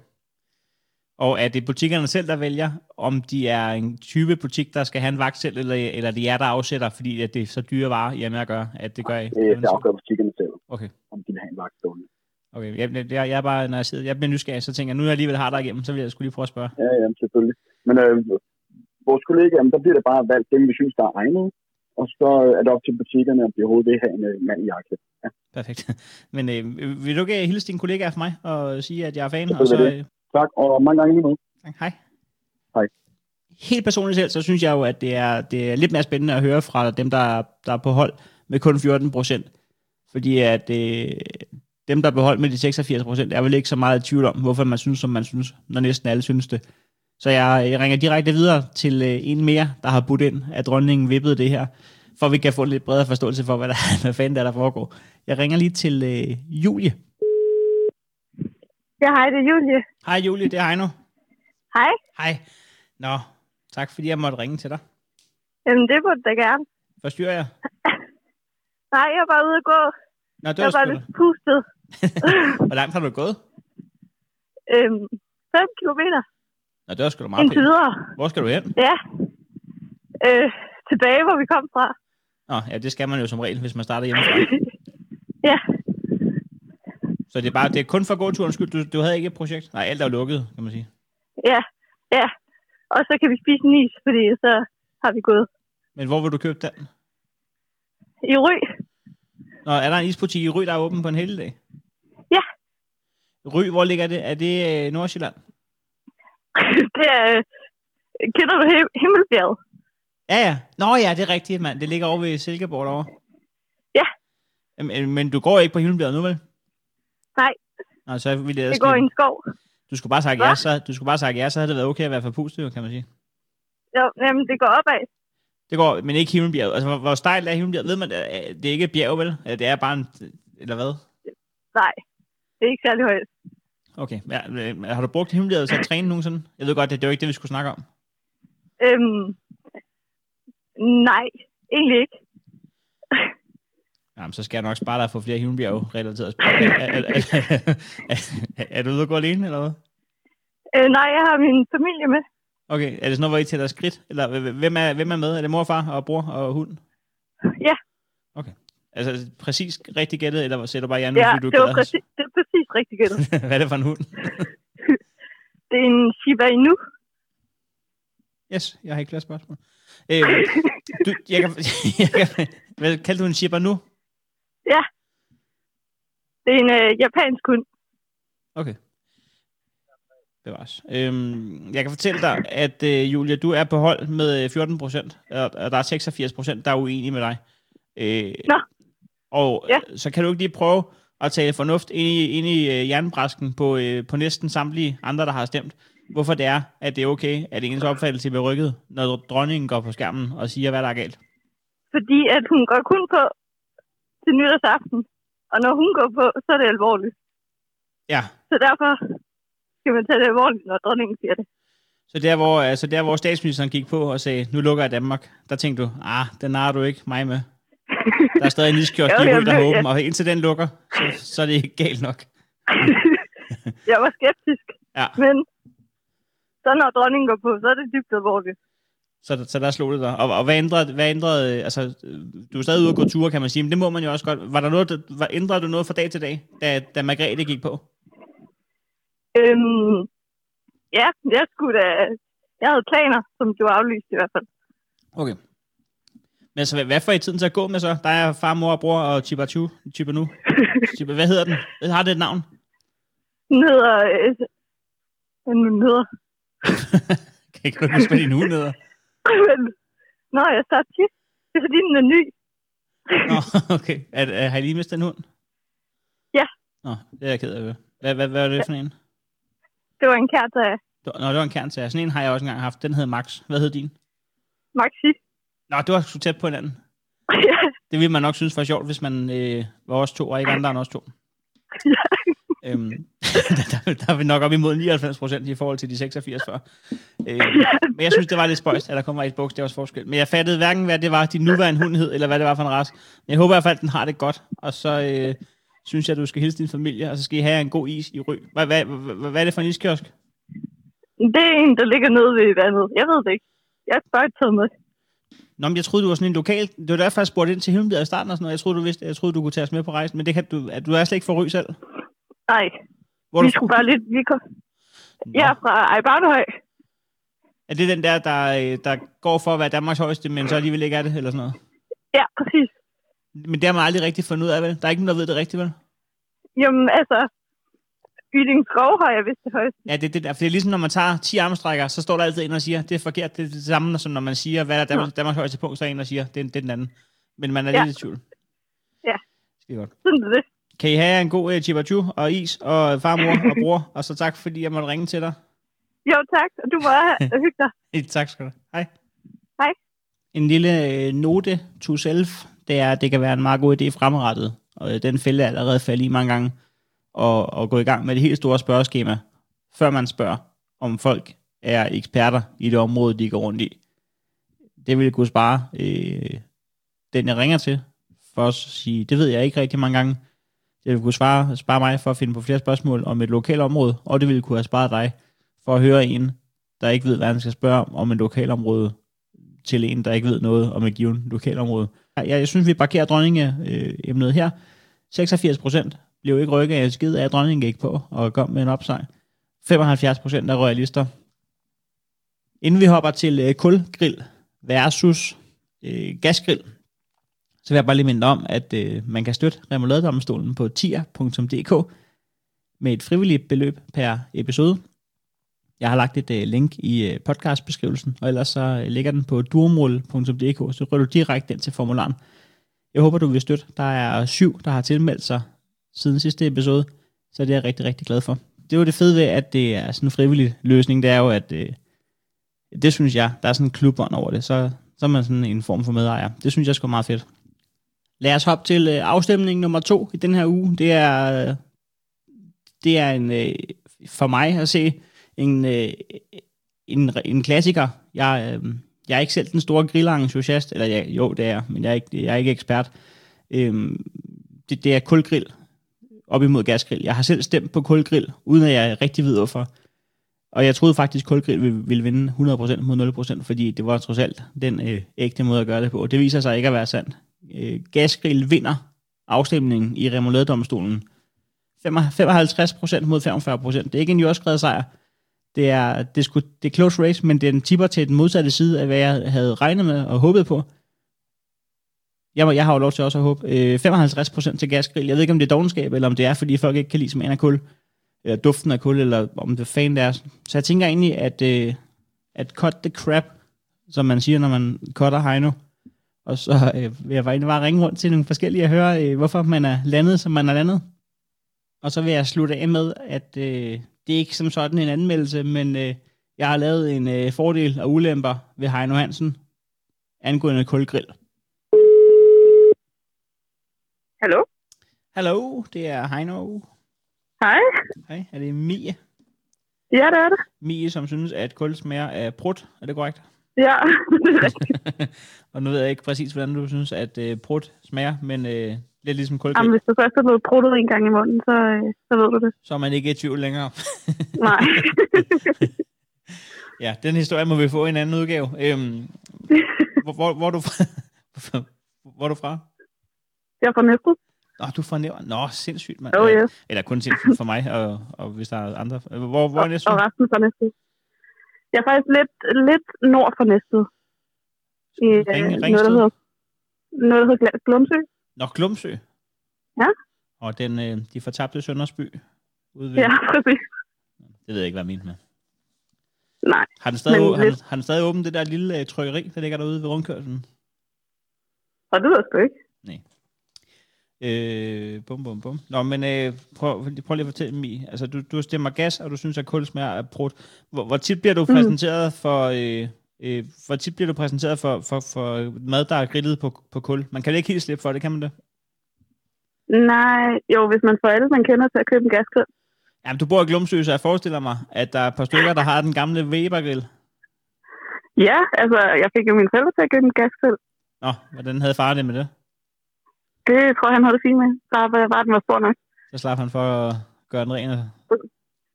Og er det butikkerne selv, der vælger, om de er en type butik, der skal have en vagt selv, eller, eller det er der afsætter, fordi at det er så dyre varer, I er med at gøre, at det gør I? Det, det afgør butikkerne selv, Okay. om de vil have en vagt stående. Okay, jeg, jeg, jeg, er bare, når jeg sidder, jeg bliver nysgerrig, så tænker jeg, nu er jeg alligevel har dig igennem, så vil jeg skulle lige prøve at spørge. Ja, ja, selvfølgelig. Men øh, vores kollegaer, der bliver det bare valgt dem, vi synes, der er egnet. Og så er det op til butikkerne, om de overhovedet vil have en øh, mand i jakke. Perfekt. Men øh, vil du ikke hilse dine kollegaer for mig og sige, at jeg er fan? Og så, øh, Tak, og mange gange med. hej. Hej. Helt personligt selv, så synes jeg jo, at det er, det er lidt mere spændende at høre fra dem, der, er- der er på hold med kun 14 procent. Fordi at øh, dem, der er på hold med de 86 procent, er vel ikke så meget i tvivl om, hvorfor man synes, som man synes, når næsten alle synes det. Så jeg, jeg ringer direkte videre til øh, en mere, der har budt ind, at dronningen vippede det her, for vi kan få en lidt bredere forståelse for, hvad, der, hvad fanden der, er, der foregår. Jeg ringer lige til øh, Julie. Ja, hej, det er Julie. Hej Julie, det er Heino. Hej. Hej. Nå, tak fordi jeg måtte ringe til dig. Jamen, det burde da gerne. Forstyrrer jeg? Nej, jeg er bare ude at gå. Nå, det Jeg var er bare lidt pustet. Hvor langt har du gået? Øhm, 5 kilometer Nå, det var sgu da meget indtil videre. Hvor skal du hen? Ja. Øh, tilbage, hvor vi kom fra. Nå, ja, det skal man jo som regel, hvis man starter hjemmefra. ja, Så det er, bare, det er kun for gåturen skyld. Du, du havde ikke et projekt? Nej, alt er jo lukket, kan man sige. ja, ja. Og så kan vi spise en is, fordi så har vi gået Men hvor vil du købe den? i Ry. Nå, er der en isbutik i Ry, der er åben på en hel dag? Ja. Ry, hvor ligger det? Er det øh, Nordsjælland? det er... øh, Kender du Him- Himmelbjerget? Ja, ja. Nå ja, det er rigtigt, mand. Det ligger over ved Silkeborg derovre. Ja. Men, men du går ikke på Himmelbjerget nu, vel? Nej. Nå, så ville det, Det går i en skov. Du skulle bare sagt Hva? ja, så, du skulle bare sagt ja, så havde det været okay at være forpustet, kan man sige. Jo, jamen, det går opad. Det går, men ikke Himmelbjerget. Altså, hvor, hvor stejlt er Himmelbjerget? Ved man, øh, det er ikke et bjerg, vel? Øh, Det er bare en, eller hvad? Nej, det er ikke særlig højt. Okay. Ja, øh, har du brugt Himmelbjerget til at træne nogensinde? Jeg ved godt, det, det er jo ikke det, vi skulle snakke om. Øhm, nej, egentlig ikke. Jamen, så skal jeg nok spare dig for flere Himmelbjerg-relaterede spørgsmål. Er, er, er, er, du ude at gå alene, eller hvad? Øh, nej, jeg har min familie med. Okay, er det sådan noget, hvor I tæller skridt? Eller hvem er, hvem er med? Er det mor og far og bror og hund? Ja. Okay. Altså præcis rigtig gættet, eller sætter du bare hjernen, Ja, fordi du det var præcis, det er præcis rigtig gættet. Hvad er det for en hund? Det er en Shiba Inu. Yes, jeg har ikke flere spørgsmål. Øh, du, jeg kan, jeg kan, hvad kaldte du en Shiba nu? Det er en øh, japansk hund. Okay. Bevares. Øhm, jeg kan fortælle dig, at øh, Julia, du er på hold med øh, 14 procent, og, og der er 86 procent, der er uenige med dig. Øh, Nå. Og Ja. øh, så kan du ikke lige prøve at tale fornuft ind i, ind i øh, jernbræsken på, øh, på næsten samtlige andre, der har stemt. Hvorfor det er, at det er okay, at ens opfattelse bliver rykket, når dronningen går på skærmen og siger, hvad der er galt. Fordi at hun går kun på til nytårsaften. Og når hun går på, så er det alvorligt. Ja, Så derfor skal man tage det alvorligt, når dronningen siger det. så der hvor, altså der, hvor statsministeren gik på og sagde, nu lukker jeg Danmark, der tænkte du, ah, den har du ikke mig med. Der er stadig en iskiosk i Rød, der er åben, ja. og indtil den lukker, så, så er det ikke galt nok. jeg var skeptisk. Ja. Men så når dronningen går på, så er det dybt alvorligt. Så, så der slog det der. Og, og hvad ændrede, hvad ændrede, altså, du er stadig ude at gå ture, kan man sige, men det må man jo også godt. Var der noget, var, ændrede du noget fra dag til dag, da, da Margrethe gik på? Øhm, ja, jeg skulle da... Jeg havde planer, som blev aflyst i hvert fald. Okay. Men altså, hvad, får I tiden til at gå med så? Der er far, mor og bror og Chibatu, Chibanu. Chiba, hvad hedder den? Har det et navn? Den hedder... Øh, den hedder? kan ikke huske, hvad din hund hedder? Nå, jeg starter tit. Det er fordi, den er ny. Nå, okay. Er, er, har I lige mistet en hund? Ja. Nå, det er jeg ked af. Hvad, hvad, hvad er det for en? Det var en kært af Det var- Nå, det var en kerntager. Sådan en har jeg også engang haft. Den hedder Max. Hvad hed din? Maxi. Nå, det var sgu tæt på hinanden. Det ville man nok synes var sjovt, hvis man øh, var os to, og ikke andre end os to. øhm, der, der er vi nok op imod 99 procent i forhold til de 86 før. Øh, men jeg synes, det var lidt spøjst, at der kommer et bogstavs forskel. Men jeg fattede hverken, hvad det var, din nuværende hund hed, eller hvad det var for en race. Men jeg håber i hvert fald, at den har det godt. Og så øh, synes jeg, at du skal hilse din familie, og så skal I have en god is i Ry. Hvad, hvad, hvad, hvad er det for en iskiosk? det er en, der ligger nede ved vandet. Jeg ved det ikke. Jeg har bare taget med. Nå, men jeg troede, du var sådan en lokal... Det var derfor, jeg spurgte ind til Himmelbjerg i starten og sådan noget. Jeg troede, du vidste, jeg troede, du kunne tage os med på rejsen. Men det kan du... At du er slet ikke for Ry selv. Nej, Hvor vi du, skulle bare lidt... Vi kom, jeg er fra Ejbarnehøj. Er det den der, der, øh, der går for at være Danmarks højeste, men så alligevel ikke er det, eller sådan noget? Ja, præcis. Men det har man aldrig rigtig fundet ud af, vel? Der er ikke nogen, der ved det rigtigt, vel? Jamen, altså... Byding Skov har jeg vist det højeste. Ja, det, er det, der, for det er ligesom, når man tager 10 armstrækker, så står der altid en og siger, det er forkert. Det er det samme, som når man siger, hvad er Danmarks, Danmarks højeste punkt, så er en, der siger, det er, det er den anden. Men man er Ja. lidt i tvivl. Ja. Det er godt. Sådan er det. Kan I have en god uh, chibatu og is og farmor og bror, og så tak, fordi jeg måtte ringe til dig. Jo, tak. Og du må have hygge dig. Tak skal du. Hej. Hej. En lille øh, note to self, det er, at det kan være en meget god idé fremadrettet, og øh, den fælde er allerede faldet i mange gange, og, og gå i gang med det helt store spørgeskema, før man spørger, om folk er eksperter i det område, de går rundt i. Det ville kunne spare øh, den, jeg ringer til, for at sige, det ved jeg ikke rigtig mange gange. Det ville kunne svare, spare mig for at finde på flere spørgsmål om et lokalt område, og det ville kunne have sparet dig for at høre en, der ikke ved, hvad han skal spørge om, om et lokalområde, til en, der ikke ved noget om et givet lokalområde. Jeg, jeg synes, vi parkerer dronninge-emnet øh, her. 86 procent blev ikke rykket af skid af, at dronningen gik på og kom med en opsejr. 75 procent er royalister. Inden vi hopper til øh, kulgrill versus øh, gasgrill, så vil jeg bare lige minde om, at øh, man kan støtte Remouladedomstolen på tier.dk med et frivilligt beløb per episode. Jeg har lagt et øh, link i øh, podcastbeskrivelsen, og ellers så øh, ligger den på durmol.dk, så rører du direkte ind til formularen. Jeg håber, du vil støtte. Der er syv, der har tilmeldt sig siden sidste episode, så det er jeg rigtig, rigtig glad for. Det er jo det fede ved, at det er sådan en frivillig løsning, det er jo, at øh, det synes jeg, der er sådan en klubånd over det, så, så er man sådan en form for medejer. Det synes jeg sgu meget fedt. Lad os hoppe til øh, afstemning nummer to i den her uge. Det er, øh, det er en, øh, for mig at se en, øh, en, en klassiker. Jeg, øh, jeg er ikke selv den store grillentusiast, eller jeg, jo, det er jeg, men jeg er ikke, jeg er ikke ekspert. Øh, det, det er kulgrill op imod gasgrill. Jeg har selv stemt på kulgrill, uden at jeg rigtig ved hvorfor. Og jeg troede faktisk, at kulgrill ville, ville vinde 100% mod 0%, fordi det var trods alt den øh, ægte måde at gøre det på. Det viser sig ikke at være sandt. Øh, gasgrill vinder afstemningen i remouladedomstolen. 55% mod 45%. Det er ikke en jordskredet sejr. Det er, det, skulle, det er close race, men den tipper til den modsatte side af, hvad jeg havde regnet med og håbet på. Jeg, jeg har jo lov til også at håbe. Øh, 55% til gasgrill. Jeg ved ikke, om det er dogenskab, eller om det er, fordi folk ikke kan lide smagen af kul eller duften af kul, eller om det fan det er. Så jeg tænker egentlig, at, øh, at cut the crap, som man siger, når man cutter Heino, og så øh, vil jeg bare, bare ringe rundt til nogle forskellige og høre, øh, hvorfor man er landet, som man er landet. Og så vil jeg slutte af med, at øh, det er ikke som sådan en anmeldelse, men øh, jeg har lavet en øh, fordel og ulemper ved Heino Hansen angående kulgrill. Hallo? Hallo, det er Heino. Hej. Hej, er det Mie? Ja, det er det. Mie, som synes, at kul smager af prut. Er det korrekt? Ja, det er rigtigt. og nu ved jeg ikke præcis, hvordan du synes, at øh, prut smager, men øh, lidt ligesom kulgrill. Jamen, hvis du først er blevet pruttet en gang i munden, så, øh, så ved du det. Så er man ikke i tvivl længere. Nej. ja, den historie må vi få i en anden udgave. Øhm, hvor, hvor, hvor, er du fra? hvor er du fra? Jeg er fra Næstved. Nå, du er Nævn. Nå, sindssygt, mand. Oh, Øh, yes. Eller kun sindssygt for mig, og, og hvis der er andre. Hvor, hvor er Næstved? og resten fra Næstved. Jeg er faktisk lidt, lidt nord for Næstved. I øh, Ring- noget, der hedder, noget, der hedder Glumsø. Nå, Glumsø. Ja. Og den, øh, de fortabte Søndersby. Ude ved, Ja, præcis. Det ved jeg ikke, hvad jeg mente med. Nej. Har den stadig, har, lidt- har den stadig åbent det der lille øh, trykkeri, der ligger derude ved rundkørselen? Og det ved jeg sgu ikke. Øh, bum, bum, bum. Nå, men øh, prøv, prøv lige at fortælle mig. Altså, du, du stemmer gas, og du synes, at kul smager af brud. Hvor, hvor tit bliver du Mm. præsenteret for... Øh, øh, hvor tit bliver du præsenteret for, for, for mad, der er grillet på, på kul? Man kan ikke helt slippe for det, kan man det? Nej, jo, hvis man får alle, man kender til at købe en gasgrill. Jamen, du bor i Glumsø, så jeg forestiller mig, at der er et par stykker, der har den gamle Weber-grill. Ja, altså, jeg fik jo mine forældre til at købe en gasgrill. Nå, hvordan havde far det med det? Det tror jeg, han havde det fint med. Bare, bare den var stor nok. Så slap han for at gøre den ren.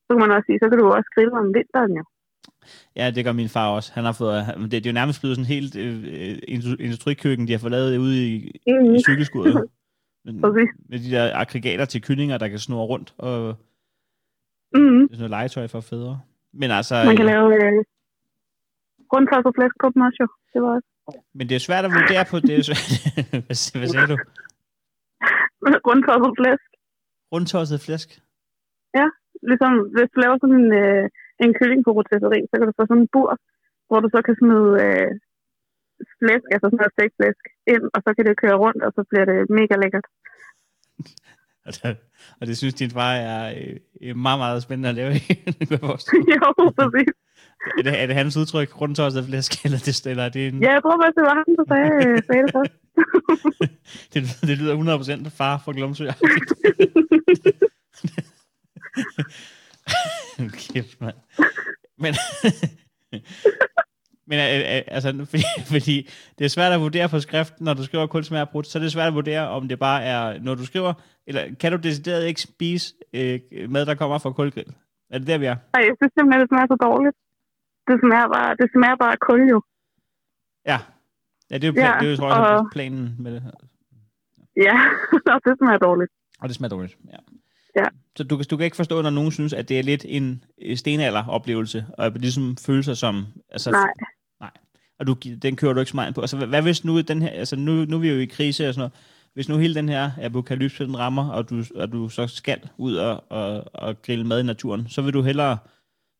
Så kan man også sige, så kan du også grille om vinteren jo. Ja, det gør min far også. Han har fået, det, det er jo nærmest blevet sådan helt øh, øh, industri- industrikøkken, de har fået lavet ude i, Mm. i cykelskuddet. Men, Præcis. med de der aggregater til kyllinger, der kan snurre rundt, og Mm. det er sådan noget legetøj for fædre. Men altså, Man kan øh, lave øh, rundtosset flæsk på dem også jo. Det var også. men det er svært at vurdere på, det er svært, hvad, hvad sagde du? rundtosset flæsk. Rundtosset flæsk? Ligesom hvis du laver sådan en, øh, en kylling på rotisserie, så kan du få sådan en bur, hvor du så kan smide øh, flæsk, altså sådan noget stegt flæsk ind, og så kan det køre rundt, og så bliver det mega lækkert. Og det, og det synes din far er øh, meget, meget spændende at lave. Mig. jo, præcis. Er, det, er det hans udtryk, rundtosset flæsk, eller, det, eller er det en... Ja, jeg tror faktisk, det var ham, der sagde, øh, sagde det først. det, det lyder 100% far fra Glumsø. Kæft, mand. Men, men øh, øh, altså, fordi, fordi det er svært at vurdere på skrift, når du skriver kun smager brudt, så er det svært at vurdere, om det bare er, når du skriver, eller kan du decideret ikke spise øh, mad, der kommer fra kulgrill? Er det der, vi er? Ej, jeg synes simpelthen, det smager så dårligt. Det smager bare, det smager bare kul jo. Ja. Ja, det er jo, plan, Ja, det er jo tror jeg, og- planen med det her. Ja, og det smager dårligt. Og det smager dårligt, ja. Ja. Så du, kan- du kan ikke forstå, når nogen synes, at det er lidt en stenalder-oplevelse, og ligesom føle sig som... Altså, Nej. Nej. Og du, den kører du ikke så meget på. Altså, hvad, hvad hvis nu den her... Altså, nu, nu er vi jo i krise og sådan noget. Hvis nu hele den her apokalypse, den rammer, og du, og du så skal ud og, og, og grille mad i naturen, så vil du hellere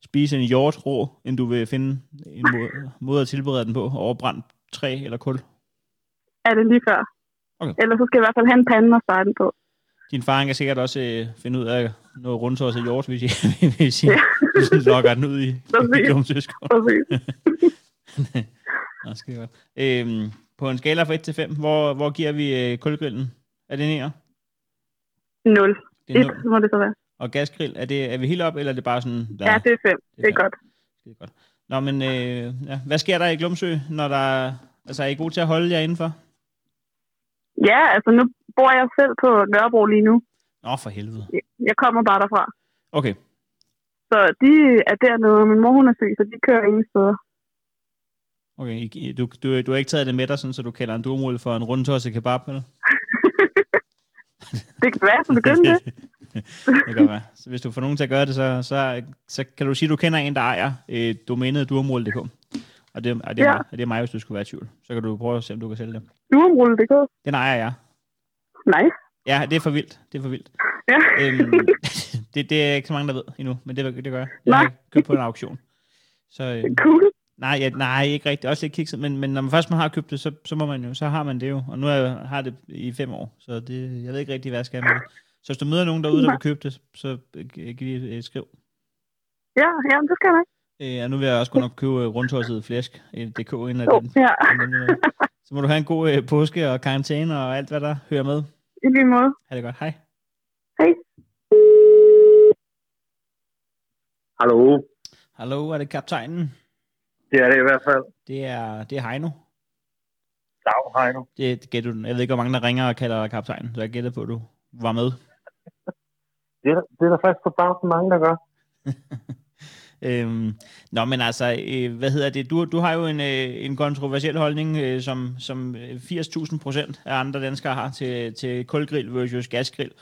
spise en hjort rå, end du vil finde en måde, måde at tilberede den på, over brændt træ eller kul? Er det lige før? Okay. Ellers så skal jeg i hvert fald have en pande og starte den på. Din far kan sikkert også øh, finde ud af noget rundt til hjort, hvis I, hvis I, Ja. hvis I lokker den ud i, i Præcis. Nå, skide godt. Øhm, på en skala fra 1 til 5, hvor, hvor giver vi øh, kulgrillen? Er det en Nul. Det er Et 0. må det så være. Og gasgrill, er, det, er vi helt op, eller er det bare sådan... Der, Ja, det er fem. Det er fem. godt. Skide godt. Nå, men øh, ja. hvad sker der i Glumsø, når der... Altså, er I gode til at holde jer indenfor? Ja, altså nu bor jeg selv på Nørrebro lige nu. Nå, for helvede. Jeg kommer bare derfra. Okay. Så de er dernede, og min mor hun er syg, så de kører ingen steder. Okay, du, du, du har ikke taget det med dig, sådan, så du kalder en durmul for en rundtosset kebab, eller? Det kan være, så begynde det. det kan være. Så hvis du får nogen til at gøre det, så, så, så kan du sige, at du kender en, der ejer øh, domænet durmul.dk. Og det, og det, er Ja. mig, og det er mig, hvis du skulle være i tvivl. Så kan du prøve at se, om du kan sælge det. Duumrulle.dk. Den ejer jeg. Nice. Ja, det er for vildt. Det er for vildt. Ja. Øhm, det, det er ikke så mange, der ved endnu, men det, det gør jeg. Jeg Nej. har købt på en auktion. Så, øh, Cool. nej, ja, nej, ikke rigtigt. Også lidt kikset, men, men når man først man har købt det, så, så, må man jo, så har man det jo. Og nu har jeg har det i fem år, så det, jeg ved ikke rigtig, hvad jeg skal med det. Så hvis du møder nogen derude, der vil købe det, så øh, giv lige et skriv. Ja, ja, det skal jeg. Øh, og nu vil jeg også gå nok købe rundtosset flæsk, øh, DK, inden af den. ja. øh. Så må du have en god øh, påske og karantæne og alt, hvad der hører med. I lige måde. Ha' det godt. Hej. Hej. Hallo? Hallo, er det kaptajnen? Det er det i hvert fald. Det er, det er Heino. Dag, Heino. Det gætter du. Jeg ved ikke, hvor mange der ringer og kalder dig kaptajn, så jeg gætter på, at du var med. Det er, det er der faktisk bagsen mange, der gør. Øhm, nå, men altså, øh, hvad hedder det? Du, du har jo en, øh, en kontroversiel holdning, øh, som, som øh, 80.000 procent af andre danskere har til, til kulgrill versus gasgrill.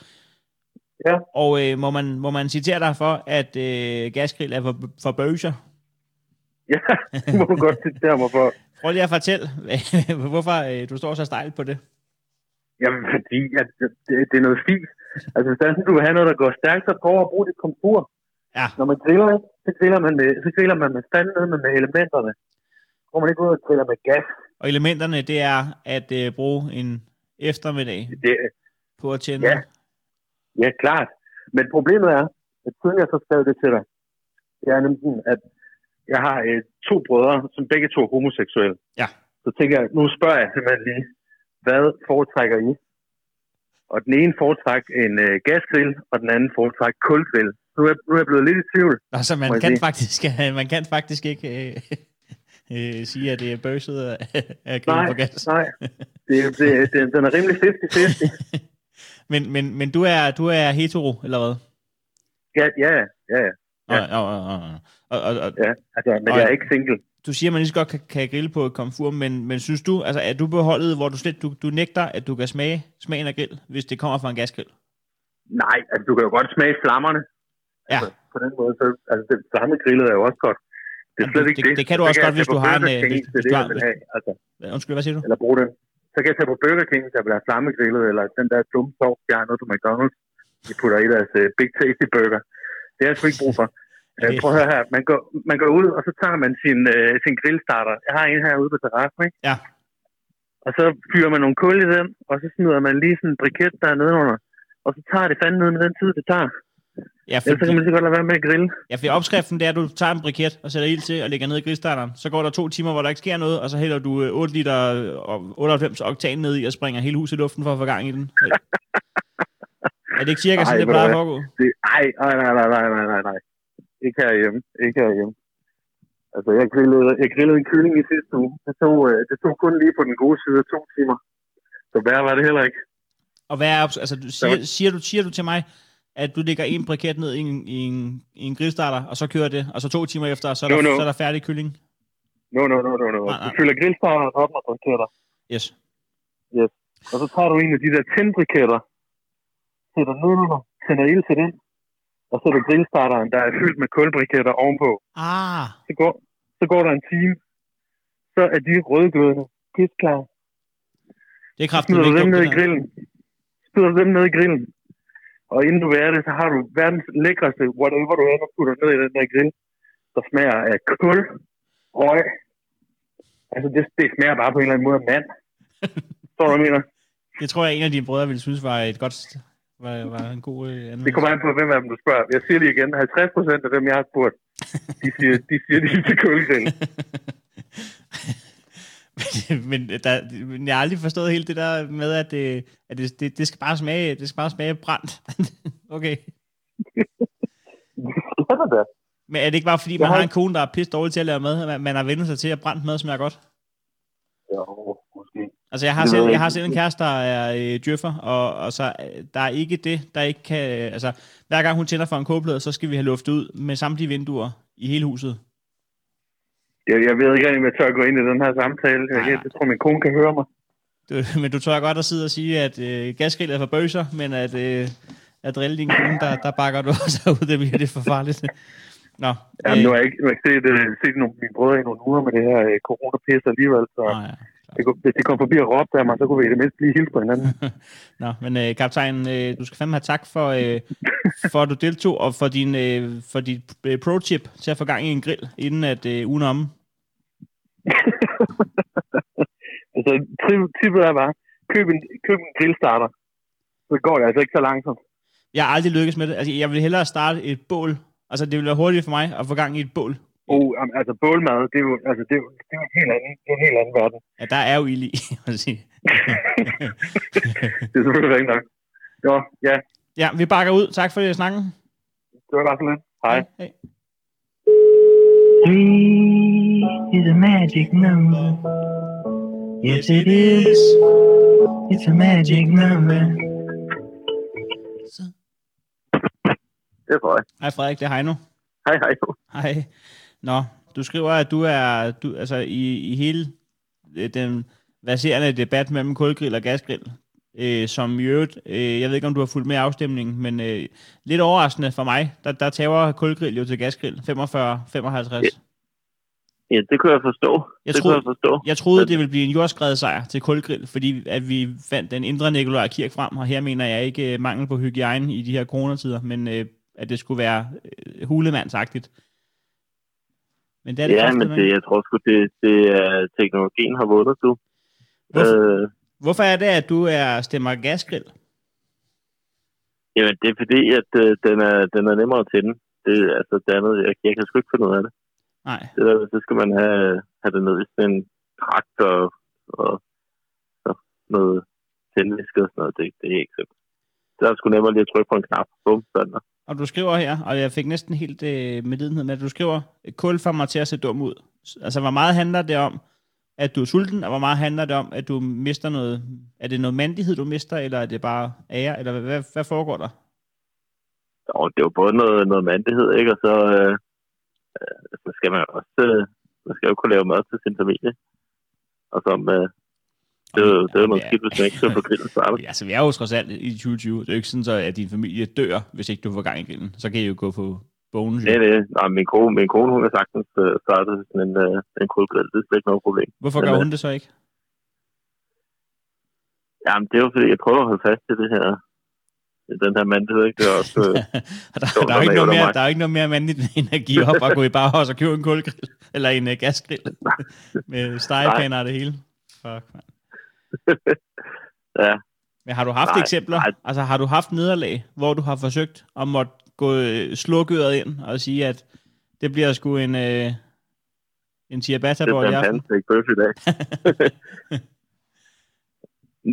Ja. Og øh, må, man, må man citere dig for, at øh, gasgrill er for, for bøger? Ja, det må du godt citere mig for. Prøv lige at fortælle, hvorfor øh, du står så stejlt på det. Jamen, fordi at det, det er noget fint. Altså, hvis er sådan, du vil have noget, der går stærkt, så prøv at bruge dit komfur. Ja. Når man griller, så griller man med, så griller man med fanden med, med elementerne. Går man ikke ud og griller med gas. Og elementerne, det er at øh, bruge en eftermiddag Det, på at tænde. Ja. ja, klart. Men problemet er, at siden jeg så skrev det til dig, det er nemlig at jeg har øh, to brødre, som begge to er homoseksuelle. Ja. Så tænker jeg, nu spørger jeg simpelthen lige, hvad foretrækker I? Og den ene foretræk en øh, gasgrill, og den anden foretræk kulgrill. Nu er, nu er jeg blevet lidt i tvivl. Altså, man kan, sige? faktisk, man kan faktisk ikke øh, øh, sige, at det er bøsset af, af grille Nej, på gas. nej. Det, det, det, den er rimelig 50-50. men, men, men du er, du er hetero, eller hvad? Ja, ja, ja. ja. Ja. og, og, og, og, og, og, ja. Altså, men Og- jeg er ikke single. Du siger, at man lige så godt kan, kan grille på et komfur, men, men synes du, altså er du beholdet, hvor du slet, du, du nægter, at du kan smage smagen af grill, hvis det kommer fra en gasgrill? Nej, altså, du kan jo godt smage flammerne. Ja. Altså, på den måde, så, altså, det flammegrillet er jo også godt. Det er Jamen, slet det- ikke det- det. det kan du Så også jeg godt, hvis du på har en, King, hvis- det hvis det, du har- have. Altså, Undskyld, hvad siger du? eller bruge den. Så kan jeg tage på Burger King, der vil have flammegrillet, eller den der dumme sovs, jeg har noget på McDonald's, de putter i deres uh, Big Tasty Burger. Det har jeg sgu ikke brug for. Okay. Prøv at høre her. Man går, man går ud, og så tager man sin, uh, sin grillstarter. Jeg har en herude på terrassen, ikke? Ja. Og så fyrer man nogle kul i den, og så smider man lige sådan en briket der nedenunder. Og så tager det fandme ned med den tid, det tager. Ja, Ellers så fordi, kan man lige så godt lade være med at grille. ja, for opskriften det er, at du tager en briket og sætter ild til og lægger ned i grillstarteren. Så går der to timer, hvor der ikke sker noget, og så hælder du øh, 8 liter og 98 oktan ned i og springer hele huset i luften for at få gang i den. er det ikke cirka Ej, sådan, det plejer at foregå? Nej, nej, nej, nej, nej, nej. Ikke herhjemme. Ikke herhjemme. Altså, jeg grillede, jeg grillede en kylling i sidste uge. Det tog, øh, det tog kun lige på den gode side af to timer. Så værre var det heller ikke. Og hvad er, altså, du, siger, siger, du, siger du til mig, at du lægger en briket ned i en, i en, i en grillstarter, og så kører det, og så to timer efter, så er der, No, no. Så er der færdig kylling? No, no, no, no, no. Nej, nej. Du fylder grillstarteren op og briketter. Yes. Og så tager du en af de der tændbriketter, sætter nedenunder, tænder ild til den, og så er der grillstarteren, der er fyldt med kulbriketter ovenpå. Ah, Så går, så går der en time, så er de rødglødende pissklar. det er Så kraftigt smider du dem ned det i grillen. Smider du dem ned i grillen. Og inden du vil det, så har du verdens lækreste, whatever du ender putter ned i den der grill. der smager af kul, røg. Altså, det, det smager bare på en eller anden måde af mand. Så du, hvad jeg mener? Det tror jeg, en af dine brødre ville synes var et godt var, var en god øh, anmeldelse. Det kommer an på, hvem af dem du spørger. Jeg siger lige igen, 50 procent af dem, jeg har spurgt, de siger, de siger, de er til kulgrill. men, der, men jeg har aldrig forstået helt det der med, at det, at det, det, det skal bare smage, det skal bare smage brændt. okay. Det er Men er det ikke bare fordi, man har en kone, der er pisse dårlig til at lave mad, man, har vendt sig til, at brændt mad smager godt? Jo. Altså, jeg har, selv, jeg har selv en kæreste, der er øh, djøffer, og, og så øh, der er ikke det, der ikke kan... Altså, hver gang hun tænder for en kogeplade, så skal vi have luftet ud med samtlige vinduer i hele huset. Jeg, jeg ved ikke om jeg tør at gå ind i den her samtale. Jeg, jeg, jeg tror, min kone kan høre mig. Du, men du tør godt at sidde og sige, at øh, gasgrill er for bøser, men at, øh, at drille din kone, der, der bakker du også ud, det bliver det for farligt. Nå, Jamen, nu har jeg ikke, nu har jeg ikke set, uh, set nogle, mine brødre i nogle uger med det her uh, corona-pis alligevel, så Nå, ja. Det, kunne- hvis de kom forbi og råbte af mig, så kunne vi i det mindste lige hilse på hinanden. Nå, men øh, kaptajn, øh, du skal fandme have tak for, øh, for at du deltog, og for din øh, for dit øh, pro-tip til at få gang i en grill, inden at øh, ugen omme. altså, tippet er bare, køb en, køb en grillstarter. Så går det altså ikke så langsomt. Jeg har aldrig lykkes med det. Altså, jeg vil hellere starte et bål. Altså, det vil være hurtigt for mig at få gang i et bål. Oh, altså, bålmad, det er jo, altså, det er jo, det er jo en helt anden, det er en helt anden verden. Ja, der er jo ild i, jeg sige. Det er selvfølgelig rigtigt nok. Jo, ja, ja, vi bakker ud. Tak for det, snakken. det var hvert fald lidt. Hej. Hej. Three is a magic number. Yes, it is. It's a magic number. Så. Det er Frederik. Hej Frederik, det er Heino. Hej, hej. Hej. Nå, du skriver, at du er du, altså, i, i hele øh, den verserende debat mellem kulgrill og gasgrill, øh, som i øvrigt, øh, jeg ved ikke, om du har fulgt med afstemningen, men øh, lidt overraskende for mig, der, der tager kulgrill jo til gasgrill, 45-55. Ja, det kunne jeg forstå. Jeg det troede- kunne jeg forstå. Jeg troede, det ville blive en jordskredet sejr til kulgrill, fordi at vi fandt den indre Nikolaj Kirk frem, og her mener jeg ikke øh, mangel på hygiejne i de her coronatider, men øh, at det skulle være øh, hulemandsagtigt. Men det er det ja, men det, jeg tror sgu, det, det er teknologien har vundet, du. Hvorfor? Øh, Hvorfor er det, at du er stemmer gasgrill? jamen, det er fordi, at øh, den, er, den er nemmere til den. Det, er altså, det andet, jeg, jeg kan sgu ikke finde ud af det. Nej. det der, så skal man have, have det ned i sådan en trakt og, og, og noget tændviske og sådan noget. Det, det er ikke simpelt. Det er sgu nemmere lige at trykke på en knap. Bum, sådan der. Og du skriver her, og jeg fik næsten helt øh, medlidenhed med, at du skriver, kul får mig til at se dum ud. Altså, hvor meget handler det om, at du er sulten, og hvor meget handler det om, at du mister noget... Er det noget mandighed, du mister, eller er det bare ære, eller hvad, hvad, hvad foregår der? Og det er jo både noget, noget mandighed, ikke? Og så, øh, øh så skal man også øh, man skal jo kunne lave mad til sin familie. Og som, øh, det, er jo, det er noget Ja. skidt, hvis man ikke skal på grillen startet. Ja, altså, vi er jo trods alt i 2020. Det er jo ikke sådan, så, at din familie dør, hvis ikke du får gang i grillen. Så kan I jo gå på bonus. Nej, nej. Nej, min kone, min kone, hun har sagtens øh, startet sådan en, øh, en kulgrill. Det er slet ikke noget problem. Hvorfor Men, gør øh, hun det så ikke? Jamen, det er jo fordi, jeg prøver at holde fast til det her den her mandighed, ikke? Det er også, øh, der, der, er ikke noget er mere, mig. der er ikke noget mere mandligt at give op og gå i barhus og købe en kulgrill, eller en uh, gasgrill, med stegepaner og det hele. Fuck, man. ja. Men har du haft Nej, eksempler? nej. Altså har du haft nederlag, hvor du har forsøgt at måtte gå øh, slukøret ind og sige, at det bliver sgu en, øh, en ciabatta Det i en aften? panstik bøf i dag.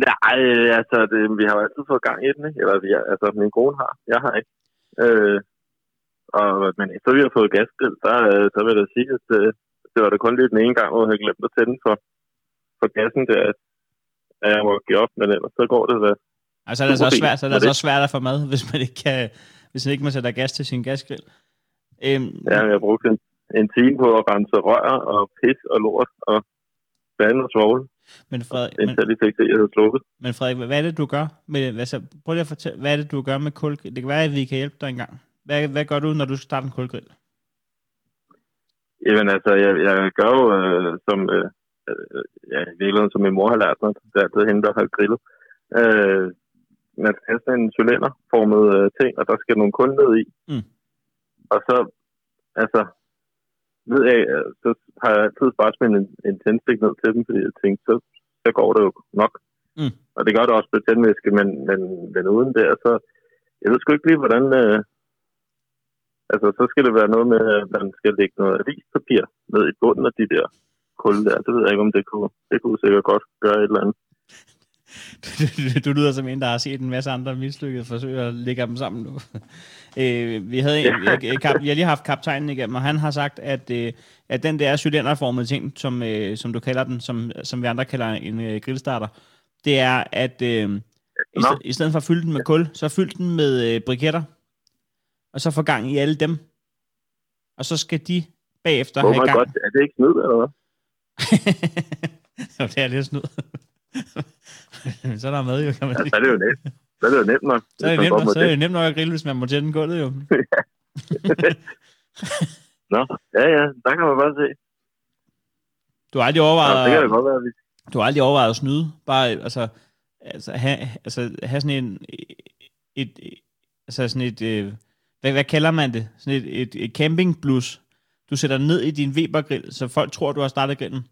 Nej, altså, det, vi har jo altid fået gang i den, ikke? Eller, vi, altså, min kone har. Jeg har ikke. Øh, og, men efter vi har fået gasgrill, der, øh, så vil jeg da sige, at øh, det var da kun lige den ene gang, hvor jeg havde glemt at tænde for, for gassen der, at at jeg må give op, men ellers så går det da. Altså er det så Super fint svært, så er med det så det. svært at få mad, hvis man ikke kan, hvis man ikke må sætte gas til sin gasgrill. Øhm, Ja, jeg har brugt en, en time på at rense rør og pis og lort og vand og svogle, men, Frederik, men, indtil de fik det, jeg havde slukket. men Frederik, hvad er det, du gør? Med, altså, prøv lige at fortælle, hvad er det, du gør med kulgrill? Det kan være, at vi kan hjælpe dig engang. Hvad, hvad gør du, når du starter en kulgrill? Jamen altså, jeg, jeg gør jo øh, som, øh, øh, ja, i virkeligheden, som min mor har lært mig, det er altid hende, der har grillet. Øh, man skal have sådan en cylinderformet øh, ting, og der skal nogle kul ned i. Mm. Og så, altså, ved jeg, øh, så har jeg altid bare smidt en, en tændstik ned til dem, fordi jeg tænkte, så, så går det jo nok. Mm. Og det gør det også på tændvæske, men, men, men uden det, så jeg ved sgu ikke lige, hvordan... Øh, altså, så skal det være noget med, at man skal lægge noget avispapir ned i bunden af de der kul der. Det ved jeg ikke, om det kunne, det kunne sikkert godt gøre et eller andet. Du, du, du lyder som en, der har set en masse andre mislykkede forsøg at lægge dem sammen nu. øh, vi havde en, jeg, jeg, jeg har lige haft kaptajnen igennem, og han har sagt, at, øh, at den der cylinderformede ting, som, øh, som du kalder den, som, som vi andre kalder en øh, grillstarter, det er, at øh, i, Nå. sted, i stedet for at fylde den med kul, så fyld den med øh, briketter, og så få gang i alle dem. Og så skal de bagefter Oh have gang. god, er det ikke snyd, eller hvad? det er lidt snyd. så er der mad jo, kan man Ja, så er det jo nemt. Så er det jo nemt nok. Så er det hvis nemt, med så er det nemt nok at grille, hvis man må tænde gulvet jo. Nå, ja, ja, der kan man bare se. Du har aldrig overvejet, det kan det godt være, vi... du har aldrig overvejet at snyde. Bare, altså, altså, have, altså, have sådan en, et, et altså sådan et, øh, hvad, hvad kalder man det? Sådan et, et, et campingblus. Du sætter ned i din Weber-grill, så folk tror, du har startet grillen.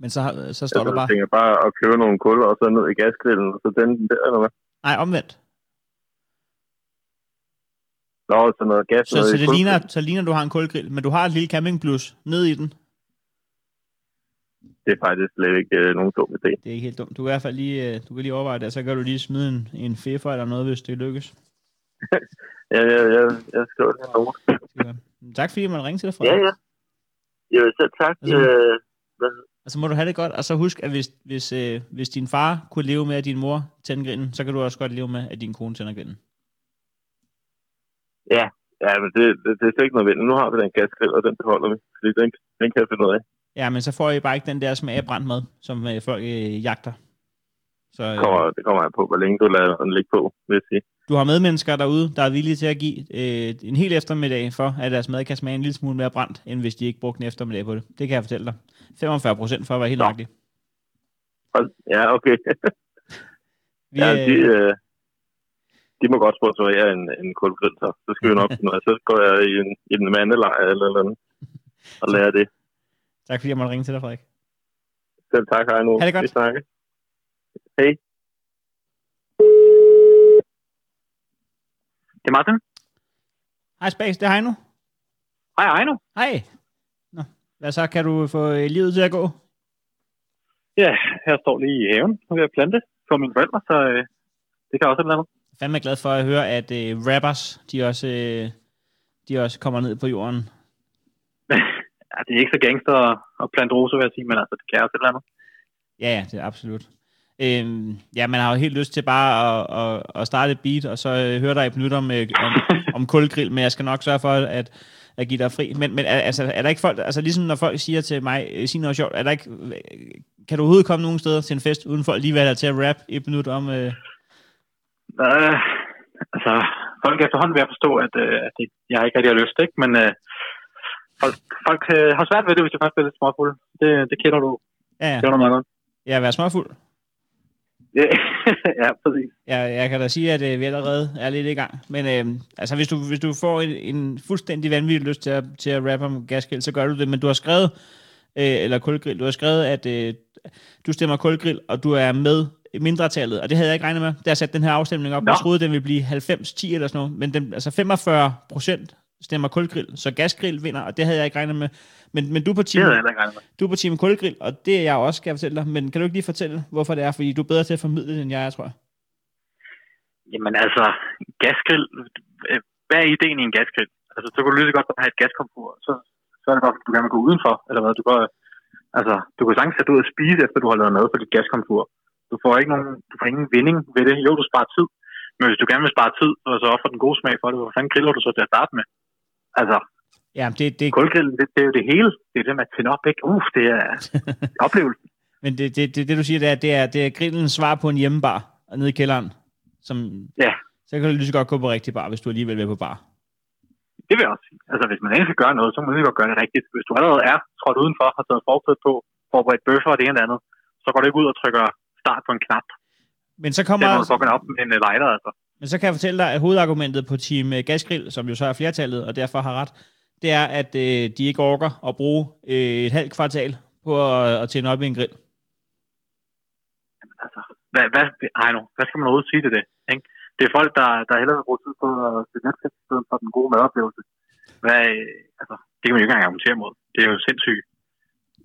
Men så, så står Altså, der bare, Jeg tænker bare at købe nogle kul, og så ned i gasgrillen, og så tænde den der, eller hvad? nej, omvendt. Nå, så noget gas. Så, noget så, det ligner, så ligner, du har en kulgrill, men du har et lille campingblus ned i den. Det er faktisk slet ikke øh, nogen dum idé. Det er ikke helt dumt. Du kan i hvert fald lige, øh, du kan lige overveje det, og så kan du lige smide en, en fefer eller noget, hvis det lykkes. Ja, ja, ja, jeg skriver det note. Ja. Tak fordi man ringte til dig, Ja, Frederik. ja. Jo, selv tak. Altså, Øh, Og så må du have det godt, og så husk, at hvis, hvis, øh, hvis din far kunne leve med, at din mor tænder grillen, så kan du også godt leve med, at din kone tænder grillen. ja, men det, det, det er slet ikke nødvendigt. Nu har vi den gasgrill, og den beholder vi. Fordi den, den kan jeg finde ud af. Ja, men så får I bare ikke den der smag af brændt mad, som øh, folk øh, jagter. Så Det kommer, øh, det kommer an på, hvor længe du lader den ligge på, vil jeg sige. Du har medmennesker derude, der er villige til at give øh, en hel eftermiddag for, at deres mad kan smage en lille smule mere brændt, end hvis de ikke brugte en eftermiddag på det. Det kan jeg fortælle dig. 45 procent for at være helt nøjagtig. Ja, okay. Vi, ja, de, øh, øh, de må godt sponsorere en, en kulgrill, så. Så skal vi nok finde. Så går jeg i en, i en mandelejr eller eller andet og lærer det. tak fordi jeg måtte ringe til dig, Frederik. Selv tak, hej nu. Ha' det godt. Vi snakker. Hej. Det er Martin. Hej Space, det er Heino. Hej, nu. Hej. Nå, hvad så? Kan du få øh, livet til at gå? Ja, her står lige i haven og ved at plante for mine forældre, så øh, det kan også et eller andet. Jeg er fandme glad for at høre, at øh, rappers, de også, øh, de også kommer ned på jorden. Ja, det er ikke så gangster at plante roser, vil jeg sige, men altså, det kan også et eller andet. Ja, ja, det er absolut. Øhm, ja, man har jo helt lyst til bare at, at, at starte et beat, og så øh, høre dig et minut om, øh, om, om kulgrill, men jeg skal nok sørge for, at, at give dig fri. Men, men er, altså, er der ikke folk, altså ligesom når folk siger til mig, øh, sig noget sjovt, er der ikke, øh, kan du overhovedet komme nogen steder til en fest, uden folk lige være til at rap et minut om... Øh, Øh, altså, folk er efterhånden ved at forstå, at, øh, at det, jeg ikke rigtig har lyst, ikke? Men øh, folk, folk øh, har svært ved det, hvis de først bliver lidt småfulde. Det, det kender du. ja, ja, Det kender du meget godt. er være småfuld. Ja, ja præcis. Jeg, jeg kan da sige, at øh, vi allerede er lidt i gang. Men øh, altså, hvis du, hvis du får en, en fuldstændig vanvittig lyst til at, til at rappe om gasgrill, så gør du det. Men du har skrevet, øh, eller kulgrill, du har skrevet, at øh, du stemmer kulgrill, og du er med mindretallet. Og det havde jeg ikke regnet med, da jeg satte den her afstemning op. Nå. Jeg troede, den ville blive 90-10 eller sådan noget. Men den, altså 45 procent stemmer kulgrill, så gasgrill vinder, og det havde jeg ikke regnet med. Men, men du er på team, du er på team kulgrill, og det er jeg også, skal jeg fortælle dig. Men kan du ikke lige fortælle, hvorfor det er? Fordi du er bedre til at formidle det, end jeg er, tror jeg. Jamen altså, gasgrill, øh, hvad er ideen i en gasgrill? Altså, så kan du lige så godt have et gaskomfur, så, så er det godt, at du gerne vil gå udenfor, eller hvad? Du, går, altså, du kan sagtens sætte ud og spise, efter du har lavet mad på dit gaskomfur. Du får ikke nogen, du får ingen vinding ved det. Jo, du sparer tid, men hvis du gerne vil spare tid, og så offer den gode smag for det, hvor fanden griller du så til at starte med? Altså, Ja, det, det, kulgrillen, det, det, er jo det hele. Det er det med at tænde op, ikke? Uff, det er oplevelsen. Men det, det, det, det du siger, det er, det er, det er grillens svar på en hjemmebar nede i kælderen. Som, Ja. Så kan du lige så godt gå på rigtig bar, hvis du alligevel vil på bar. Det vil jeg også sige. Altså, hvis man endelig skal gøre noget, så må man lige godt gøre det rigtigt. Hvis du allerede er trådt udenfor, har taget fortid på, forberedt bøffer og det ene det andet, så går du ikke ud og trykker start på en knap. Men så Det kommer, er, når du fucking op en øh, lighter, altså. men så kan jeg fortælle dig, at hovedargumentet på Team øh, Gasgrill, som jo så er flertallet, og derfor har ret, det er, at øh, de ikke orker at bruge øh, et halvt kvartal på at, at tænde op i en grill. Altså, hvad, hvad, ej nu, hvad skal man overhovedet sige til det? Ikke? Det er folk, der, der hellere vil bruge tid på at se Netflix i stedet for den gode madoplevelse. Hvad, øh, altså, det kan man jo ikke engang argumentere mod. Det er jo sindssygt.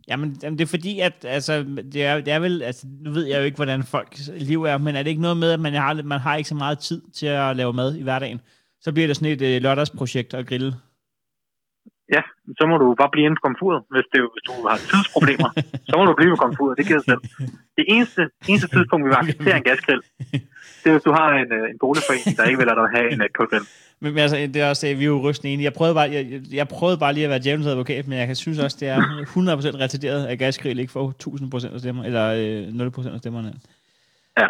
Jamen, jamen, det er fordi, at altså, det, er, det er vel, altså, nu ved jeg jo ikke, hvordan folks liv er, men er det ikke noget med, at man har, man har ikke så meget tid til at lave mad i hverdagen? Så bliver det sådan et øh, lørdagsprojekt at grille. Ja, så må du bare blive inde på komfuret, hvis, det, hvis du har tidsproblemer. så må du blive på komfuret, det giver sig selv. Det eneste, eneste tidspunkt, vi vil acceptere en gasgrill, det er, hvis du har en, øh, en boligforening, der ikke vil lade dig have en uh, kulgrill. Men, men altså, det er også, øh, vi er jo rystende enige. Jeg prøvede, bare, jeg, jeg- prøvede bare lige at være djævelens advokat, men jeg synes også, det er 100% retarderet, at gasgrill ikke får 1000% af stemmer, eller øh, 0% af stemmerne. Ja.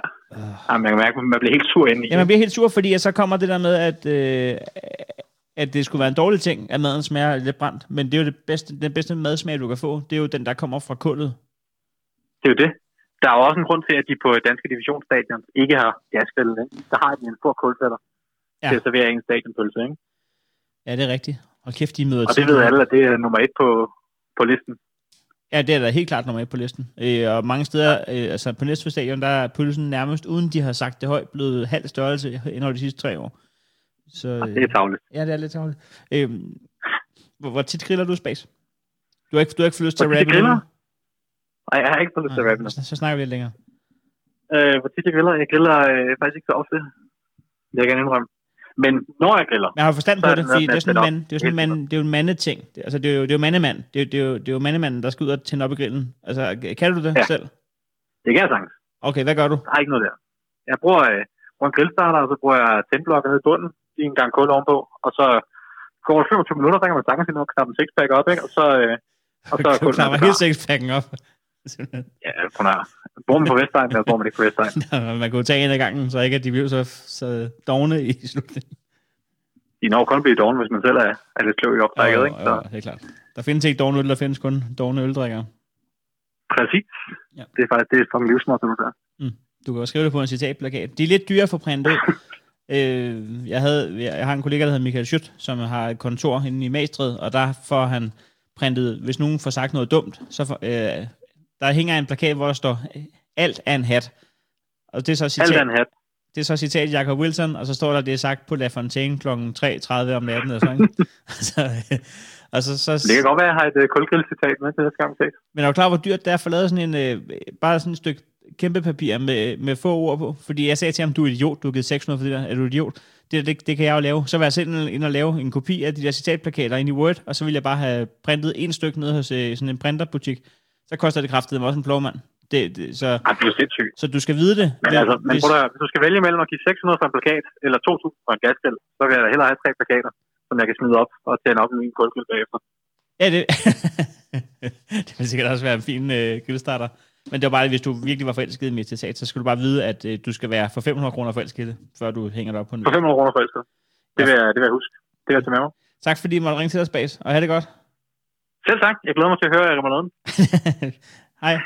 ja man kan mærke, at man bliver helt sur inde i Ja, man bliver helt sur, fordi så kommer det der med, at, øh, at det skulle være en dårlig ting, at maden smager lidt brændt. Men det er jo det bedste, den bedste madsmag, du kan få. Det er jo den, der kommer fra kullet. Det er jo det. Der er jo også en grund til, at de på danske divisionsstadion ikke har. Ikke? Der har de en stor kulfætter Ja. til at servere en stadionpølse. Ikke? Ja, det er rigtigt. Og kæft, de møder Og det ved alle, at det er nummer et på, på listen. Ja, det er da helt klart nummer et på listen. Øh, og mange steder, øh, altså på næste stadion, der er pølsen nærmest, uden de har sagt det højt, blevet halv størrelse inden de sidste tre år. Så, øh, Det er tavligt. Ja, det er lidt tavligt. Øh, hvor, hvor tit griller du space? Du har ikke, du har ikke fået lyst til at rappe griller? Nej, jeg har ikke fået lyst til at rappe. Så, så snakker vi lidt længere. Øh, hvor tit jeg griller? Jeg griller øh, faktisk ikke så ofte. Det jeg gerne indrømme. Men når jeg griller, jeg har forstand på det, fordi det er sådan en mand, det er sådan en mand, det er jo en mandeting. Det, altså, det er jo, det er jo mandemand. Det er, det, er jo, det er jo mandemanden, der skal ud og tænde op i grillen. Altså, kan du det Ja. selv? det kan jeg sagtens. Okay, hvad gør du? Der er ikke noget der. Jeg bruger, øh, bruger en grillstarter, og så bruger jeg tændblokker ned i bunden, en gang kul ovenpå, og så går det 25 minutter, så kan man sagtens nå at knappe en sixpack op, ikke? Og så, øh, og så er Du helt klar. sexpacken op. Ja, at høre. Bor man på Vestegn, eller bor man ikke på Vestegn? Man kunne tage en af gangen, så ikke at de bliver så, så dogne i slutningen. De når kun blive doven, hvis man selv er, er lidt klog i optrækket, ikke? Så Jo, det er klart. Der findes ikke dogne øl, der findes kun dogne øldrikkere. præcis. Ja. Det er faktisk det er fucking livsmål, du der. Du kan jo skrive det på en citatplakat. De er lidt dyre at få printet ud. øh, jeg, havde, jeg har en kollega, der hedder Michael Schødt, som har et kontor inde i Magstred, og der får han printet, hvis nogen får sagt noget dumt, så får, øh, der hænger en plakat, hvor der står, alt er en hat. Og det er så Alt citat, er en hat. det er så citat Jacob Wilson, og så står der, det er sagt på La Fontaine kl. 3.30 om natten, eller sådan, ikke? så, øh, og så, Det kan godt være, at jeg har et uh, kulgrillcitat med til næste gang, men er du klar, hvor dyrt det er at få lavet sådan en, øh, bare sådan et stykke kæmpe papir med, med få ord på? Fordi jeg sagde til ham, du er idiot, du har givet 600 for det der. Er du idiot? Det, det, det kan jeg jo lave. Så var jeg selv inde og lave en kopi af de der citatplakater ind i Word, og så ville jeg bare have printet en stykke ned hos øh, sådan en printerbutik. Så koster det kraftigt også en plovmand. Det, det, så, Ej, det er sindssygt. så du skal vide det. Men, altså, men hvis- prøv at, hvis du skal vælge mellem at give 600 for en plakat, eller 2.000 for en gasgrill, så vil jeg da hellere have tre plakater, som jeg kan smide op og tænde op i min kulgrill bagefter. Ja, det, det vil sikkert også være en fin øh, grillstarter. Men det var bare, hvis du virkelig var forelsket i mit citat, så skulle du bare vide, at øh, du skal være for 500 kroner forelsket før du hænger det op på en For 500 kroner for elsket. Det vil, jeg, det vil jeg huske. Det vil jeg tage med mig. Tak fordi I måtte ringe til os, Bas, og have det godt. Selv tak. Jeg glæder mig til at høre jer remouladen. Hej.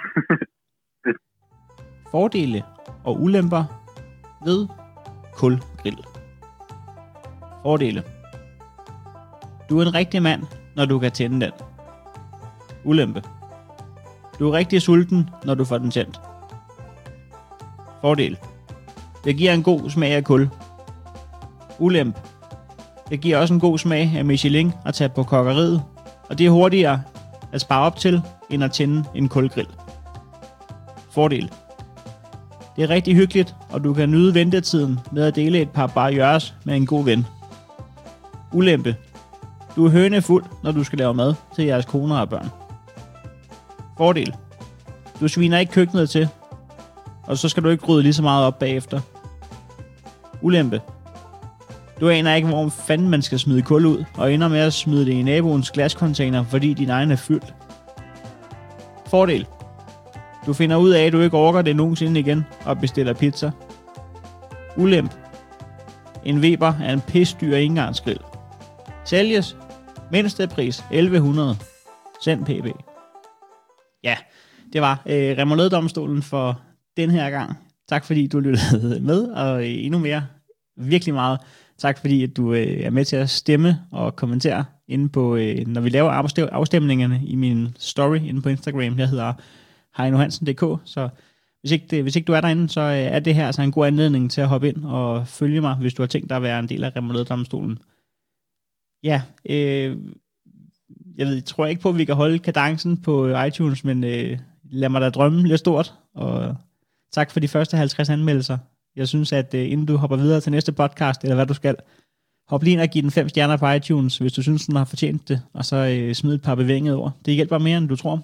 Fordele og ulemper ved kulgrill. Fordele. Du er en rigtig mand, når du kan tænde den. Ulempe. Du er rigtig sulten, når du får den tændt. Fordel. Det giver en god smag af kul. Ulempe. Det giver også en god smag af Michelin at tage på kokkeriet, og det er hurtigere at spare op til, end at tænde en kulgrill. Fordel. Det er rigtig hyggeligt, og du kan nyde ventetiden med at dele et par barrières med en god ven. Ulempe. Du er hønefuld, når du skal lave mad til jeres koner og børn. Fordel. Du sviner ikke køkkenet til, og så skal du ikke rydde lige så meget op bagefter. Ulempe. Du aner ikke, hvor fanden man skal smide kul ud, og ender med at smide det i naboens glascontainer, fordi din egen er fyldt. Fordel. Du finder ud af, at du ikke orker det nogensinde igen, og bestiller pizza. Ulemp. En Weber er en pisdyr engangsgrill. Sælges. Mindste pris 1100. Send pb. Det var øh, Remouladedomstolen for den her gang. Tak fordi du lyttede med, og øh, endnu mere, virkelig meget Tak fordi, at du øh, er med til at stemme og kommentere inde på, øh, når vi laver afstemningerne i min story inde på Instagram. Jeg hedder heinohansen.dk, så hvis ikke, det, hvis ikke du er derinde, så øh, er det her altså en god anledning til at hoppe ind og følge mig, hvis du har tænkt dig at være en del af Remoulade-domstolen. Ja, øh, jeg ved, jeg tror ikke på, at vi kan holde kadencen på øh, iTunes, men øh, lad mig da drømme lidt stort, og tak for de første 50 anmeldelser. Jeg synes, at øh, inden du hopper videre til næste podcast, eller hvad du skal, hop lige ind og giv den fem stjerner på iTunes, hvis du synes, den har fortjent det, og så øh, smid et par bevægede ord. Det hjælper mere, end du tror.